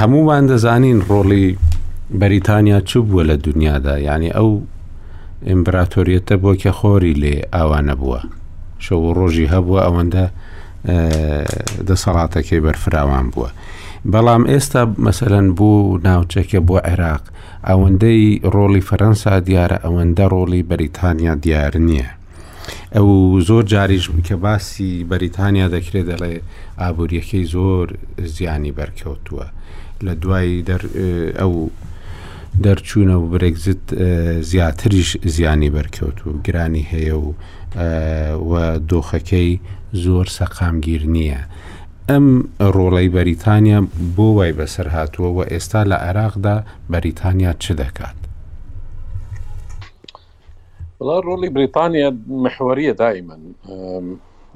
هەموومان دەزانین ڕۆڵی بەریتانیا چوو بووە لە دنیادا یعنی ئەو ئیمبراتۆریەتە بۆ کە خۆری لێ ئاوانە بووە شەو ڕۆژی هەبووە ئەوەندە دەسەڵاتەکەی بەرفراوان بووە بەڵام ئێستا مەسەرەن بوو ناوچەکە بۆ عێراق ئەوەندەی ڕۆڵی فەرەنسا دیارە ئەوەندە ڕۆڵی بەریتانیا دیار نییە ئەو زۆر جاریش کە باسی بەریتانیا دەکرێت دەڵێ ئابوووریەکەی زۆر زیانی بەرکەوتووە لە دوای ئەو دەرچوونە و برێگزت زیاتریش زیانی بەرکەوت و گرانی هەیە و و دۆخەکەی زۆر سەقامگیر نییە. ئەم ڕۆڵەی بەریتانیا بۆ وای بەسەر هاتووە و ئێستا لە عێراقدا بەریتانیا چ دەکات؟ وڵا ڕۆڵی بریتانیا محوەریە دائیمەن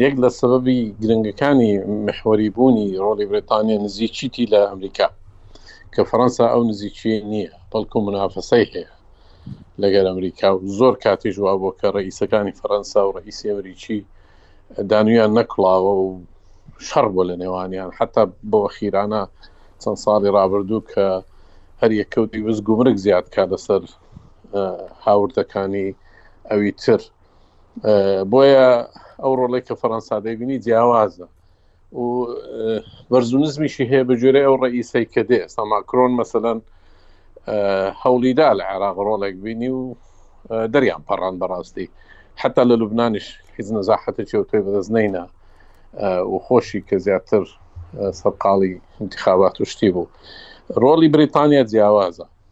یەک لە سەبەبی گرنگەکانی محوەری بوونی ڕۆڵی بریتانیا نزیکیتی لە ئەمریکا کە فەەنسا ئەو نزیکی نییە بەڵکو منافەسەی هەیە لەگەر ئەمریکا و زۆر کاتیش وا بۆ کە ڕئیسەکانی فەەنسا و ڕئیسی ئەمریکی دانویان نەکڵاوە و شەڕ بۆ لە نێوانیان حتا بۆ خیرانە چەند ساڵی ڕابردوو کە هەر یەکەوتی وز گومرگ زیادکە لەسەر هاوردەکانی ئەوی تر بۆیە ئەو ڕۆڵێک کە فەەنسا دەبینی جیاوازە و بەرزونزمیشی هەیە بەگوێرە ئەو ڕئیسەی کە دێ ساماکرۆن مەسەەن هەولیدا لە عێراق ڕۆڵێک بینی و دەریان پەڕان بەڕاستی حتا لە لوبنانیش هیچ نەزاحەتە چێ و تۆی بەدەست نینە و خۆشی کە زیاتر سەرقاڵی انتخابات و شتی بوو ڕۆڵی بریتانیا جیاوازە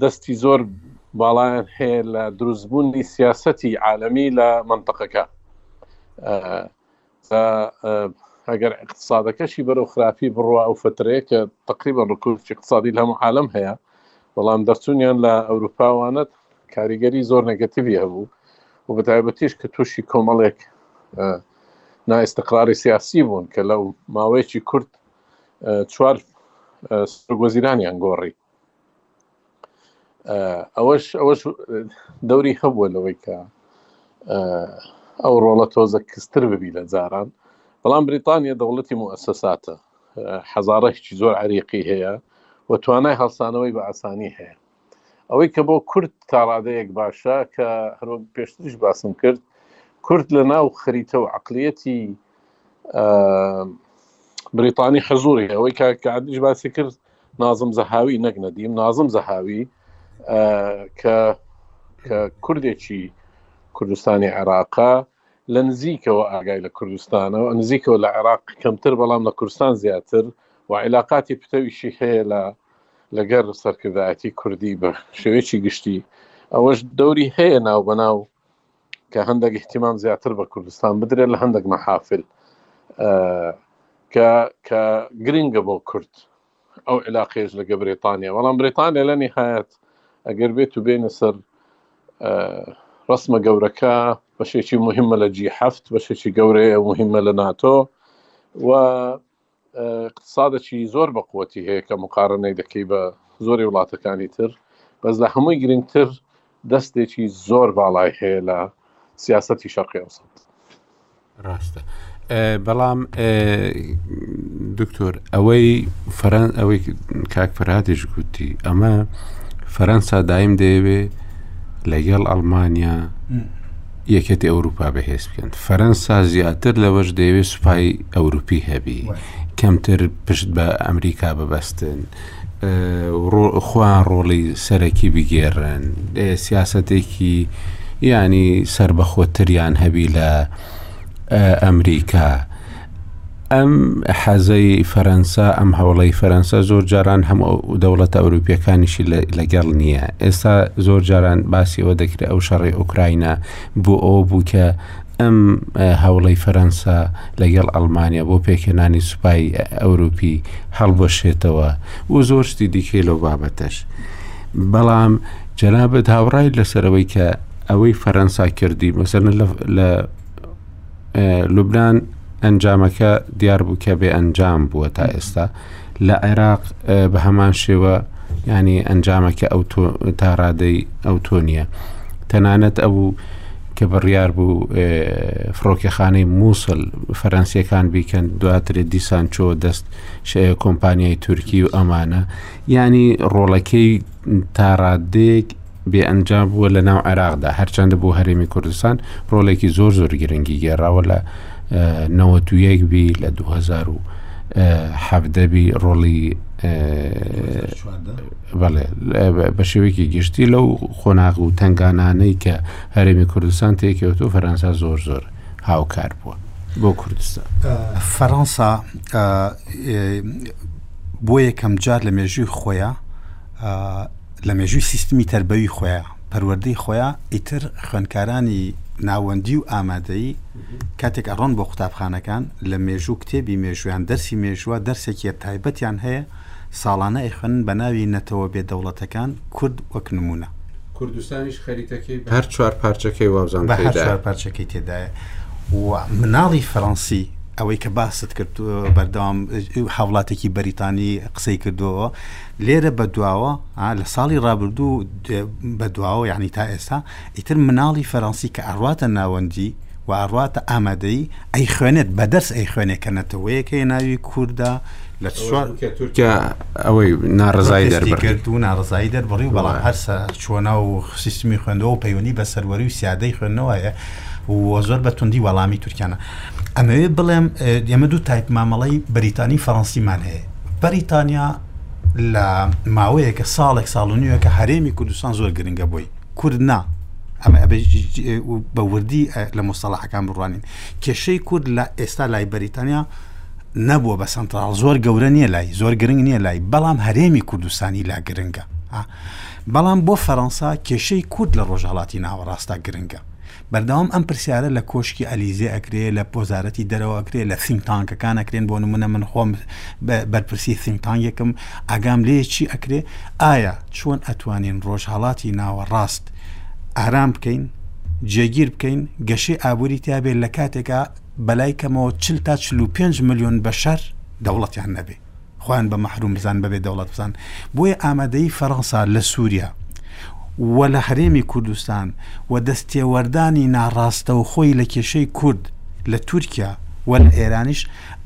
دەستی زۆر باڵایان هەیە لە دروستبوونی سیاستی عالەمی لە منطقەکە ئەگەر اقتصادەکەشی بەرەو خراپی بڕوا ئەو فترەیە کە تقریبا ڕکوچی اقتصادی لەمە عالم هەیە بەڵام دەرچوونیان لە ئەوروپاوانەت کاریگەری زۆر نگەتیوی هەبوو و بە تایبەتیش کە تووشی کۆمەڵێک نائستقراری سیاسی بوون کە لەو ماوەیەکی کورت چوار وەزیرانیان گۆڕی ئەوەش ئەوەش دەوری هەبووە لەوەی کە ئەو ڕۆڵە تۆزە کستر ببی لە جاران بەڵام بریتانیا دەوڵەتی موسەساتە حەزارەشتی زۆر عریقی هەیە و توانای هەڵسانەوەی بە ئاسانی هەیە ئەوەی کە بۆ کورد تاڕادەیەک باشە کە هەروە پێشتریش باسم کرد کورد لە ناو خەریتە و عقلیەتی بریتانی حەزوری ئەوەی کاکدیش باسی کرد نازم زەهاوی نەک نەدیم نازم زەهاوی کە کوردێکی کوردستانی عێراقا لە نزیکەوە ئاگای لە کوردستانەوە نزیکەوە لە عێراق کەمتر بەڵام لە کوردستان زیاتر و عیلاقاتی پتەویشی هەیە لە لەگەر سەرکردایەتی کوردی بە شێوەیەکی گشتی ئەوەش دەوری هەیە ناو بەناو کە هەندێک احتیمام زیاتر بە کوردستان بدرێت لە هەندێک مەحافل کە کە گرنگە بۆ کورد ئەو علاقێش لەگە برێتانیا بەڵام برێتانیا لە نهایەت ئەگەر بێت و بێنە سەر ڕسمە گەورەکە بەشێکی مهمە لە جی هەفت بەشێکی گەورەیە مهمە لە ناتۆ و اقتصادەکی زۆر بە قوتی هەیە کە مقارنەی دەکەی بە زۆری وڵاتەکانی تر بەس لە هەمووی گرنگتر دەستێکی زۆر باڵای هەیە لە سیاستی شەقی ئەوسەد ڕاستە بەڵام دکتۆر ئەوەی فەرەن ئەوەی کاک فەرادش گوتی ئەمە فەرەنسا دایم دەیەوێ لەگەڵ ئەڵمانیا یەکێتی ئەوروپا بەهێز بکەن فەرەنسا زیاتر لەوەش دەیەوێت سوپای ئەوروپی هەبی کەمتر پشت بە ئەمریکا ببەستن خوا ڕۆڵی سەرەکی بگێڕن سیاسەتێکی ینی سربەخۆتریان هەبی لە ئەمریکا. ئەم حەزەی فەرەنسا ئەم هەوڵی فەرەنسا زۆر جاران هەم دەوڵەت ئەوروپیەکانیشی لەگەڵ نییە ئێستا زۆر جاران باسیەوە دەکرێت ئەو شەڕی ئۆکراینە بۆ ئەو بوو کە ئەم هەوڵی فەرەنسا لەگەڵ ئەلمانیا بۆ پێکهێنانی سوپای ئەوروپی هەڵبەشێتەوە و زۆر شتی دیکەی لەو بابەتەش بەڵام جەنابەت هاوڕای لەسەرەوەی کە ئەوەی فەرەنسا کردی مەسەر لە لوبناان ئەنجامەکە دیار بوو کە بێ ئەنجام بووە تا ئێستا لە عێراق بە هەمان شێوە ینی ئەنجامەکە ئەو تا ڕادەی ئەو تۆ نییە تەنانەت ئەوبوو کە بڕیار بوو فڕۆکەخانەی مووسل فەرەنسیەکان بیکەن دواتر دیسان چۆ دەست کۆمپانیای تورکی و ئەمانە ینی ڕۆڵەکەی تاڕادێک بێ ئەنجام بووە لە ناو عێراقدا هەرچەندە بۆ هەرێمی کوردستان ڕۆلێکی زۆر زۆر گرنگی گێڕاوە لە نەوەتویەک بی لە 2000 و حەبدەبی ڕۆڵی بەڵێ بە شێوەیەکی گشتی لەو قۆناغ و تنگانانەی کە هەرێمی کوردستان تێکەوت و فەرەنسا زۆر زۆر هاوکار بووە بۆ کوردستان فەرەنسا بۆ یەکەم جار لە مێژووی خۆیان لە مێژووی سیستمی تەربەوی خۆیا پەروەردەی خۆیا ئیتر خوێنکارانی ناوەندی و ئامادەیی کاتێک ئەڕۆن بۆ قوتابخانەکان لە مێژوو کتێبی مێژویان دەرسی مێژووە دەرسێکیە تایبەتیان هەیە ساڵانە ئەیخوێن بە ناوی نەتەوە بێ دەوڵەتەکان کورد وەک نمونە کوردستانیش خەریتەکەی بە هەر چوار پارچەکەی وابزان بە هەر چوار پارچەکەی تێدایە و مناڵی فەڕەنسی ئەوەی کە باست کرد بەردەوام هاوڵاتێکی بەریتانی قسەی کردەوە لێرە بەدواوە لە ساڵی ڕابردوو بەدواوە یعنی تا ئێستا ئیتر مناڵی فەرەنسی کە ئەڕواتە ناوەندی و ئەڕواتە ئامادەی ئەی خوێنێت بە دەرس ئەی خوێنێ کە نەتەوەیەکەی ناوی کووردا لە تورکیا ئەوەی ناڕزای دەرکرد و ناڕزایی دەربڕی و بەڵام هەرسە چۆنا و سیستمی خوێندەوە و پەیوەندی بە سەروەری و سیادەی خوێندنەوەیە و زۆر بە توندی وەڵامی تورکیانە ئەمەوێ بڵێم ئێمە دوو تایپ مامەڵی بریتانی فەرەنسیمان هەیە بەریتانیا لە ماوەیەکە ساڵێک ساڵ و نیوەکە هەرێمی کوردستان زۆر گرنگە بۆی کورد نا ئەمە بە وردی لە مستەڵحەکان بڕوانین کێشەی کورد لە ئێستا لای بەریتانیا نەبووە بە سنترال زۆر گەورە نییە لای زۆر گرنگ نییە لای بەڵام هەرێمی کوردستانی لا گرنگە بەڵام بۆ فەەنسا کێشەی کورد لە ڕۆژهڵاتی ناوەڕاستە گرنگە بەردەوام ئەم پرسیارە لە کۆشکی ئەلیزێ ئەکرێ لە وەزارەتی دەرەوە ئەکرێ لە سینگ تانکەکان ئەکرێن بۆ نمونە من خۆم بەرپرسی سینگ تانگێکم ئاگام لێ چی ئەکرێ ئایا چۆن ئەتوانین ڕۆژهاڵاتی ناوەڕاست ئارام بکەین جێگیر بکەین گەشەی ئابووری تابێت لە کاتێکا بەلای کەمەوە چل تا چل و پێنج ملیۆن بەشەر دەوڵەتیان نەبێ خۆیان بە مەحروم بزان بەبێ دەوڵەت بزان بۆیە ئامادەی فەڕەنسا لە سووریا و لە هەرێمی کوردستان و دەستێوەردانی ناڕاستە و خۆی لە کێشەی کورد لە تورکیا و لە ئێرانیش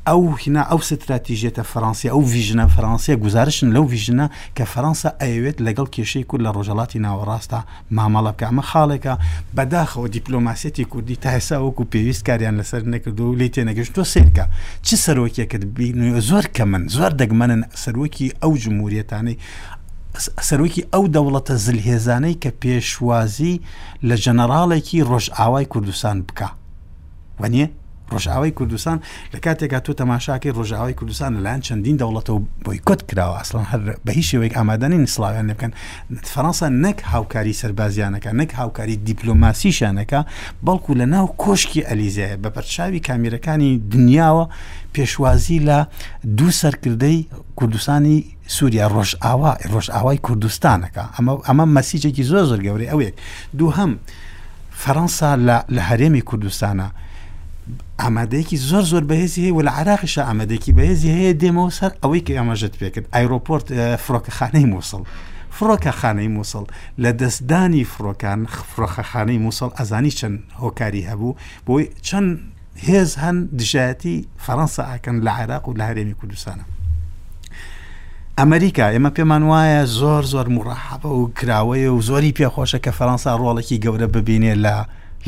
ئەو هینا ئەو ستراتیژێتە فەرەنسی ئەو ڤژنە فەرەنسیە گوزارشن لەو ڤژنە کە فەرەنسا ئەیەوێت لەگەڵ کێشەی کورد لە ڕۆژەڵاتی ناوەڕاستە مامەڵە بکە، ئەمە خاڵێکە بەداخەوە دیپلۆماسیەتی کوردی تا ئێستا وەکو پێویست کاریان لەسەر نەکردو و لی تێنەگەشت تۆ سیرکە چ سەرۆکێکت بینی زۆر کە من زۆر دەگمەنن سەرۆکی ئەو جمهوریەتانەی سەرۆکی ئەو دەوڵەتە زلهێزانەی کە پێشوازی لە جەنەراڵێکی ڕۆژئاوای کوردستان بکە وانە ڕژاوی کوردستان لە کاتێکا تۆ تەماشاکەی ڕژاوی کوردستان لەلایەن چەندین دەوڵەتەوە بۆی کۆت کراوە ئەسڵان هەر بە هیچ شێوەیەک ئامادانی نیسلاویان لێ بکەن فەەنسا نەک هاوکاری سەربازیانەکە نەک هاوکاری دیپلۆماسیشانەکە بەڵکو لە ناو کۆشکی ئەلیزای بە بەرچاوی کامیرەکانی دنیاوە پێشوازی لە دوو سەرکردەی کوردستانی سوریا ڕۆژئاوا ڕۆژئاوای کوردستانەکە ئەمە ئەمە مەسیجێکی زۆر زۆر گەورەی ئەوێک دووهم فەەنسا لە هەرێمی کوردستانە ئامادەیەکی زۆر زۆر بەهێزی هەیە و لە عراقیشە ئامادەێکی بەهێزی هەیە دێمەوە سەر ئەوەی کە ئەمەژت پێکرد ئایرۆپۆرت فڕۆکەخانەی مووسڵ فڕۆکەخانەی مووسڵ لە دەستدانی فڕۆکان فڕۆخەخانەی مووسڵ ئەزانی چەند هۆکاری هەبوو بۆی چەند هێز هەن دژایەتی فەەنسا ئاکەن لە عێراق و لە هەرێمی کوردستانە ئەمریکا ئێمە پێمان وایە زۆر زۆر مڕحەبە و کراوەیە و زۆری پێخۆشە کە فەەنسا ڕۆڵێکی گەورە ببینێ لە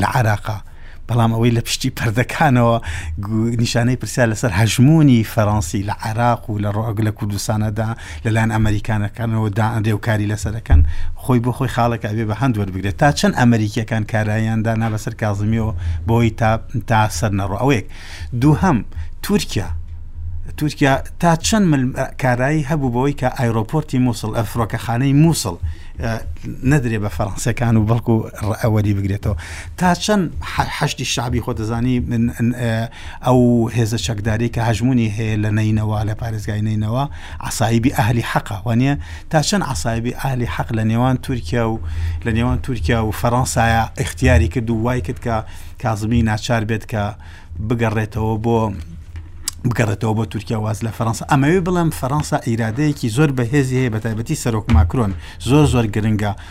لە عراقا بەڵام ئەوەی لە پشتی پردەکانەوە نیشانەی پرسیار لەسەر هەژمونی فەرەنسی لە عراق و لە ڕۆگ لە کوردستانەدا لەلایەن ئەمریکانەکانەوە داڕێوکاری لەسەرەکەن خۆی بۆ خۆی خاڵەکە ئەبێ بە هەند وەربگرێت تا چەند ئەمریکیەکان کارایان دانا بەسەر کازمیەوە بۆی تا تا سەر نەڕۆ ئەوەیەک دووهم تورکیا تورکیا تا چەند کارایی هەبوو بەوەی کە ئایرۆپۆرتی مووسڵ ئەفرۆکەخانەی مووسڵ نەدرێ بە فەرەنسیەکان و بەڵکو ڕئەوەری بگرێتەوە تا چەند حشتی شعبی خۆ دەزانی ئەو هێزە چەکدارەی کە هەژموونی هەیە لە نەینەوا لە پارێزگای نەینەوا عەسایبی ئەهلی حەقە وانە تا چەند عەسایبی ئەهلی حەق لە نێوان تورکیا و لە نێوان تورکیا و فەرەنسایە ئەختیاری کرد و وای کرد کە کازمی ناچار بێت کە بگەڕێتەوە بۆ بگەڕێتەوە بۆ تورکیا واز لە فەرەنسا ئەمەوێ بڵم فەرەنسا ئیرادەیەکی زۆر بەهێزی هەیە بە تایبەتی سەرۆک ماکرۆن زۆر زۆر گرنگە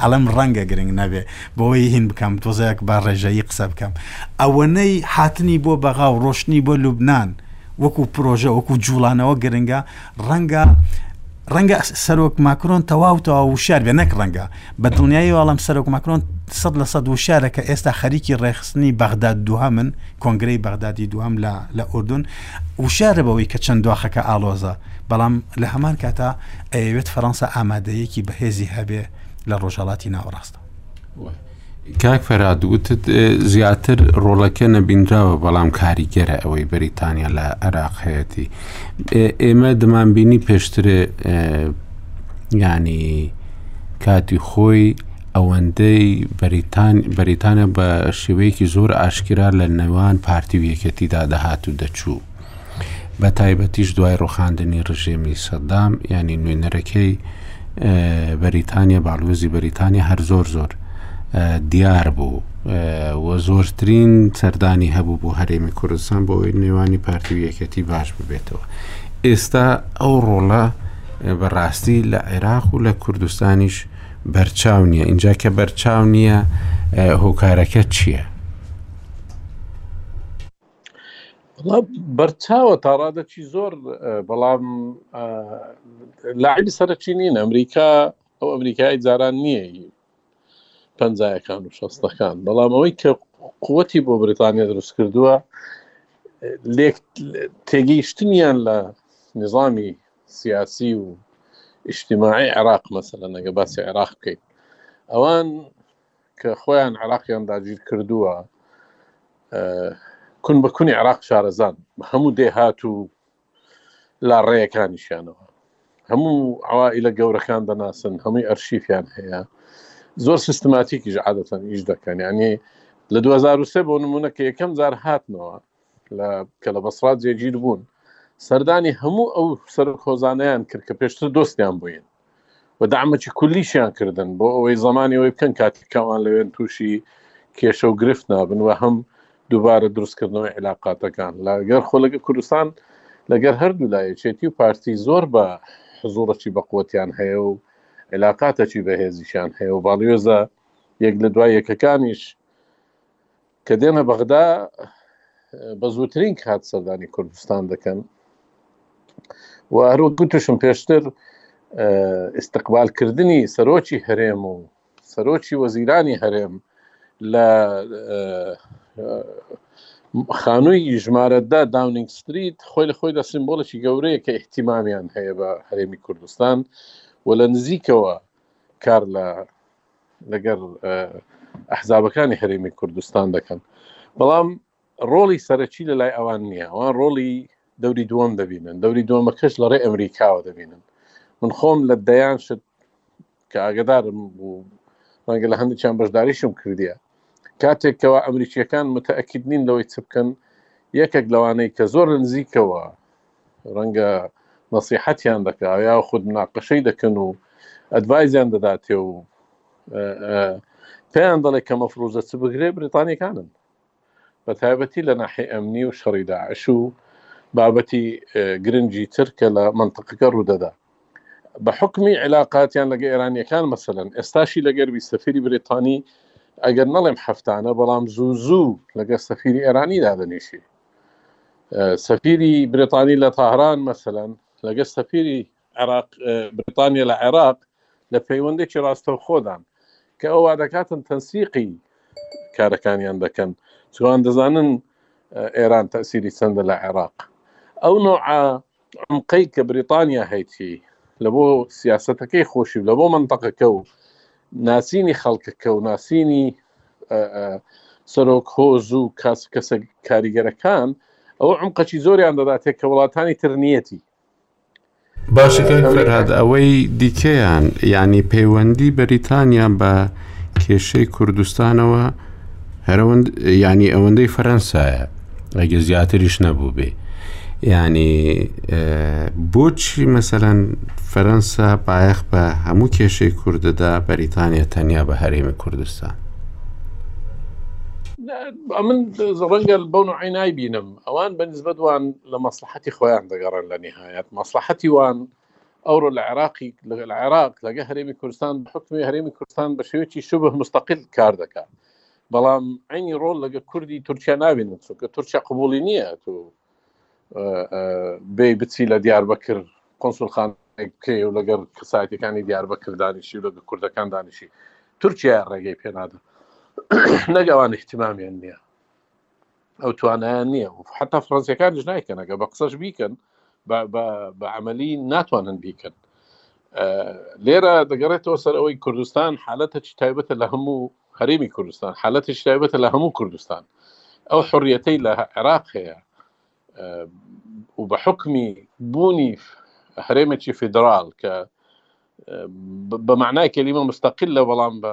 ئەڵێم ڕەنگە گرنگ نەبێ بۆی هین بکەم تۆزێک بە ڕێژەیی قسە بکەم ئەوەنەی حتنی بۆ بەغا و ڕۆشتنی بۆ لوبناان وەکو پرۆژە وەکو جوڵانەوە گرنگە ڕەنگە ڕەنگە سەرۆک ماکرۆن تەواوتەوە وشار بێ نەک ڕەنگە بە دڵنیایی واڵم سەرۆک ماکرۆن سەد لە سەد وشارە کە ئێستا خەریکی ڕێخستنی بەغداد دووها من کۆنگرەی بەغدادی دوام لە لە ئوردون وشیارە بەوەی کە چەند دواخەکە ئاڵۆزە، بەڵام لە هەمان کاتا ئەیەوێت فەرەنسا ئامادەییەکی بەهێزی هەبێ لە ڕۆژهەڵاتی ناوەڕاستدا. کاک فەرهاد، وتت زیاتر ڕۆڵەکە نەبینراوە، بەڵام کاریگەرە ئەوەی بەریتانیا لە عێراق هەیەتی. ئێمە دەمانبینی پێشترێ یانی کاتی خۆی، ئەوەندەی بەریتانیا بە شێوەیەکی زۆر ئاشکرا لە نێوان پارتی و یەکێتیدا دەهات و دەچوو بە تایبەتیش دوای ڕوخاندنی ڕژێمی سەدام ینی نوێنەرەکەی بەریتانیا باڵوێزی بەریتانیا هەر زۆر زۆر دیار بوو و زۆرترین سەردانی هەبوو بۆ هەرێمی کوردستان بۆ ئەوی نێوانی پارتی و یەکێتی باش ببێتەوە ئێستا ئەو ڕۆڵە بەڕاستی لە عێراق و لە کوردستانیش بەرچاو نییە ئینجا کە بەرچاو نییە هۆکارەکە چییە؟ بەرچاوە تاڕادەکی زۆر بەڵام لاعبی سەرەکی نین ئەمریکا ئەو ئەمریکای جاران نییە پەنجایەکان و شەستەکان بەڵام ئەوەی کە قوتی بۆ بریتانیا دروست کردووە تێگەیشتنیان لە نظامی سیاسی و ئیشتیماعی عێراق مەسەلەن ئەگە باسی عێراق بکەین ئەوان کە خۆیان عراقیان داگیر کردووە کون بە کونی عراق شارەزان بە هەموو دێهات و لا ڕێیەکانیشیانەوە هەموو ئەوایی لە گەورەکان دەناسن هەمووی ئەرشیفیان هەیە زۆر سیستماتیکیش عادەتەن ئیش دەکەن ینی لە 2023 بۆ نمونە کە یەکەم زار هاتنەوە لە کە لە بەسڕات جێگیر بوون سەردانی هەموو ئەو سەر خۆزانیان کرد کە پێشتر دۆستیان بووین و دامەکی کولیشیان کردن بۆ ئەوەی زمانی ئەوەی بکەن کاتیکاوان لەوێن تووشی کێشە و گرفت نابن و هەم دووبارە دروستکردنەوەی علااقاتەکان لەگەر خۆ لەگە کوردستان لەگەر هەردوو لایەچێتی و پارتی زۆر بە حزوڕەتی بەقوتیان هەیە و علااقاتەکی بەهێزیشان هەیە و باڵیۆزە یەک لە دوای یەکەکانیش کە دێنە بەغدا بە زووترین کات سەردانی کوردستان دەکەن و هەروە گوتشم پێشتر ئستقبالکردنی سەرۆکی هەرێم و سەرۆکی وەزیرانی هەرێم لە خانووی ژمارەدا داونینگ ستریت خۆی لە خۆیدا سیمبۆلێکی گەورەیە کە احتیمامیان هەیە بە هەرێمی کوردستان و لە نزیکەوە کار لە لەگەر ئەحزابەکانی هەرێمی کوردستان دەکەن بەڵام ڕۆڵی سەرەکی لە لای ئەوان نییە ئەوان ڕۆڵی دەوری دووەم دەبینن دەوری دووەمەکەش لەڕێ ئەمریکاوە دەبینن من خۆم لە دەیان شت کە ئاگدارم بوو ڕەنگە لە هەندێکیان بەشداریشم کردیە کاتێکەوە ئەمریکیەکان متەکیدنین لەوەی چ بکەن یەکێک لەوانەی کە زۆر نزیکەوە ڕەنگە نەسیحەتیان دەکا یا خود مناقەشەی دەکەن و ئەدڤایزیان دەداتێ و پێیان دەڵێ کە مەفروزە چ بگرێ بریتانیەکانن بە تایبەتی لە ناحی ئەمنی و شەڕی داعش و بابەتی گرنگی تر کە لە منطقەکە ڕوودەدا بە حکمی علااقاتیان لەگە ئێرانیەکان مەسەن ئێستاشی لەگەربی سەفری بریتانی ئەگەر نەڵێم هەفتانە بەڵام زوو زوو لەگە سەفری ئێرانی دادەنیشی سەفیری برێتانی لە تاهران مەسەلەن لەگەر سەفیری عێراق بریتانیا لە عێراق لە پەیوەندێکی ڕاستەوخۆدان کە ئەوە دەکاتن تەنسیقی کارەکانیان دەکەن چوان دەزانن ئێران تەسیری چەندە لە عێراق ئەو نوع عمقەی کە بریتانیا هەیتی لە بۆ سیاستەکەی خۆشی لە بۆ منتەقەکە و ناسینی خەڵکەکە و ناسینی سەرۆک هۆز و کاس کەسە کاریگەرەکان ئەوە عمقەچی زۆریان دەداتێک کە وڵاتانی ترنیەتی باشەکەی فەراد ئەوەی دیکەیان ینی پەیوەندی بەریتانیا بە کێشەی کوردستانەوە هەرەوەند ینی ئەوەندەی فەرەنسایە ئەگە زیاتریش نەبوو بێ ینی بۆچی مەسەەن فەرەنسا پایەخ بە هەموو کێشەی کوردەدا بەریتانیا تەنیا بە هەرێمی کوردستان من ڕەنگەل بەون عینای بینم ئەوان بەنسبەت وان لە مەسلحەتی خۆیان دەگەڕن لە نهایەت مەسلحەتی وان ئەوڕۆ لە عێراقی لە عێراق لەگە هەرێمی کوردستان حکمی هەرێمی کوردستان بە شێوەی شوبه مستەقل کار دەکات بەڵام عینی ڕۆل لەگە کوردی تورکیا ناوێنن چونکە تورکیا قوبولی نییە تۆ بێ بچی لە دیار بەکر قۆنسولخان بکەی و لەگەر کەسایەتەکانی دیار بەکردانیشی و لەگە کوردەکان دانیشی تورکیا ڕێگەی پێنادە نەگەوان احتیمامیان نییە ئەو توانایە نییە و حتا فڕەنسیەکانیش نایکەنەکە بە قسەش بیکەن بە عملی ناتوانن بیکەن لێرە دەگەڕێتەوە سەر ئەوەی کوردستان حالەتە چی تایبەتە لە هەموو هەرێمی کوردستان حالەتی تایبەتە لە هەموو کوردستان ئەو حڕیەتەی لە عێراق هەیە و بە حکمی بوونی هەرێمێکی فیدرال کە بە معنای کەلیمە مستەقل لە بەڵام بە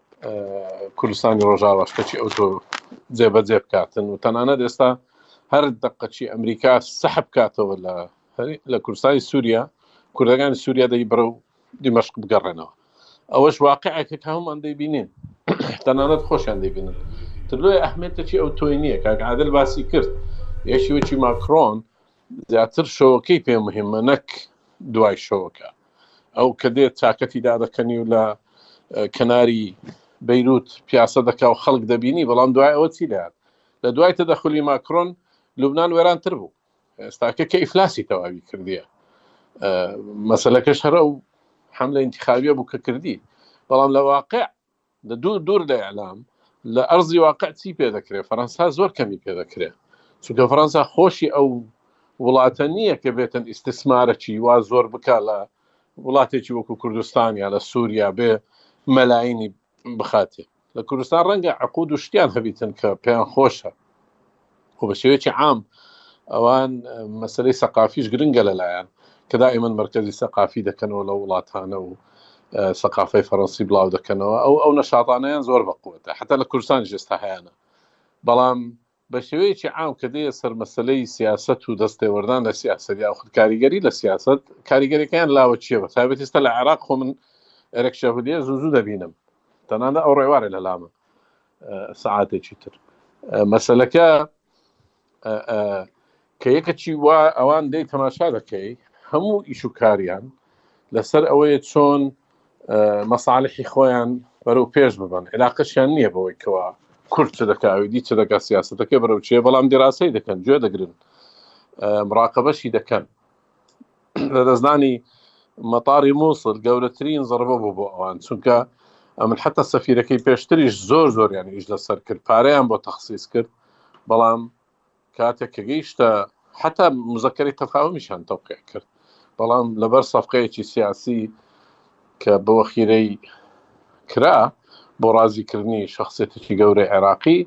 کوردستانی ڕۆژاواش کەچی ئەو تۆ جێبەجێ بکاتن و تەنانەت ئێستا هەر دەقەچی ئەمریکا سەحب کاتەوە لە لە کوردستانی سووریا کوردەکانی سووریا دەی بڕە و دیمەشق بگەڕێنەوە ئەوەش واقعەکە کە هەمومان دەیبینین تەنانەت خۆشیان دەبینن تلوێ ئەحمێتەکی ئەو تۆی نییە کاک عادل باسی کرد یەکی وەکی ماکرۆن زیاتر شەوەکەی پێ مهمە نەک دوای شەوەکە ئەو کە دێت چاکەتی دادەکەنی و لە کەناری بەیروت پیاسە دەکا و خەڵک دەبینی بەڵام دوای ئەوە چی دەات لە دوای تەدەخلی ماکرۆن لوبناان وێران تر بوو ئێستاکە کە ئیفلاسی تەواوی کردیە مەسلەکەش هەرە و حملە انتخابیە بوو کە کردی بەڵام لە واقع لە دوور دوور لە ئیلام لە ئەرزی واقع چی پێ دەکرێ فەرەنسا زۆر کەمی پێ دەکرێ چونکە فەرەنسا خۆشی ئەو وڵاتە نییە کە بێتن ئیسسمارەکی وا زۆر بکە لە وڵاتێکی وەکو کوردستان یا لە سووریا بێ مەلاینی بخاتێ لە کوردستان ڕەنگە عقود و شتیان هەبیتن کە پێیان خۆشە و بە شێوەیەکی عام ئەوان مەسلەی سەقافیش گرنگە لەلایەن کە دائیمەن مەرکزی سەقافی دەکەنەوە لە وڵاتانە و سەقافی فەڕەنسی بڵاو دەکەنەوە ئەو ئەو نەشاتانیان زۆر بەقوتە حتا لە کوردستان ژێستا هەیەە بەڵام بە شێوەیەکی عام کە دەیە سەر مەسلەی سیاست و دەستێوەردان لە سیاست یا خود کاریگەری لە سیاست کاریگەریەکەیان لاوە چیە بە تابێت ئستا لە عێراق خۆ من ئەرێکشەهودێ زوو زوو دەبینم تەنانە ئەو ڕێوارە لە لامە سەعاتێکی تر مەسلەکە کە یەکەچی وا ئەوان دەی تەماشا دەکەی هەموو ئیش و کاریان لەسەر ئەوەیە چۆن مەساالحی خۆیان بەرەو پێش ببن علاقەشیان نییە بەوەی کەەوە کورت چ دەکاوی دی چ دەکات سیاستەکە بەرەو چێ بەڵام دیراسی دەکەن گوێ دەگرن مراقبەشی دەکەن لەدەستدانی مەتاری موسڵ گەورەترین زەڕبە بوو بۆ ئەوان چونکە ئەمن حتا سەفیرەکەی پێشتریش زۆر زۆریان ئیش لەسەر کرد پارەیان بۆ تەخصیص کرد بەڵام کاتێک کە گەیشتە حتا مزەکەری تەفاومیشان تەوقع کرد بەڵام لەبەر سەفقەیەکی سیاسی کە بەوە خیرەی کرا بۆ ڕازیکردنی شخصێتێکی گەورەی عێراقی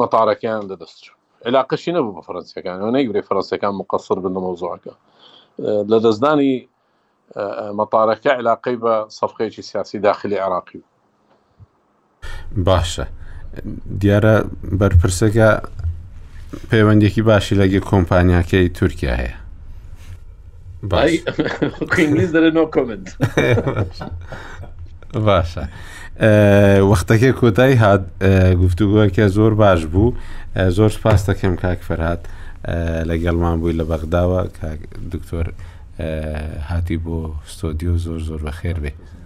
مەتارەکەیان لەدەستچوو علاقەشی نەبوو بە فەرەنسیەکان و نەیگرێ فەرەنسیەکان مقصر بن لە مەوزوعەکە لە دەستدانی مەتارەکە علاقەی بە سەفقەیەکی سیاسی داخلی عراقی باشە دیارە بەرپرسەکە پەیوەندێکی باشی لەگە کۆمپانیاکەی تورکیا هەیە باش ئینگلیز دەرێ نۆ کۆمنت باشە وەختەکە کۆتایی هات گفتوگوەکە زۆر باش بوو زۆر سپاس دەکەم کاک فەرهاات لەگەڵمان بووی لە بەغداوە دکتۆر هاتی بۆ ستۆدیۆ زۆر زۆر بەخێر بێ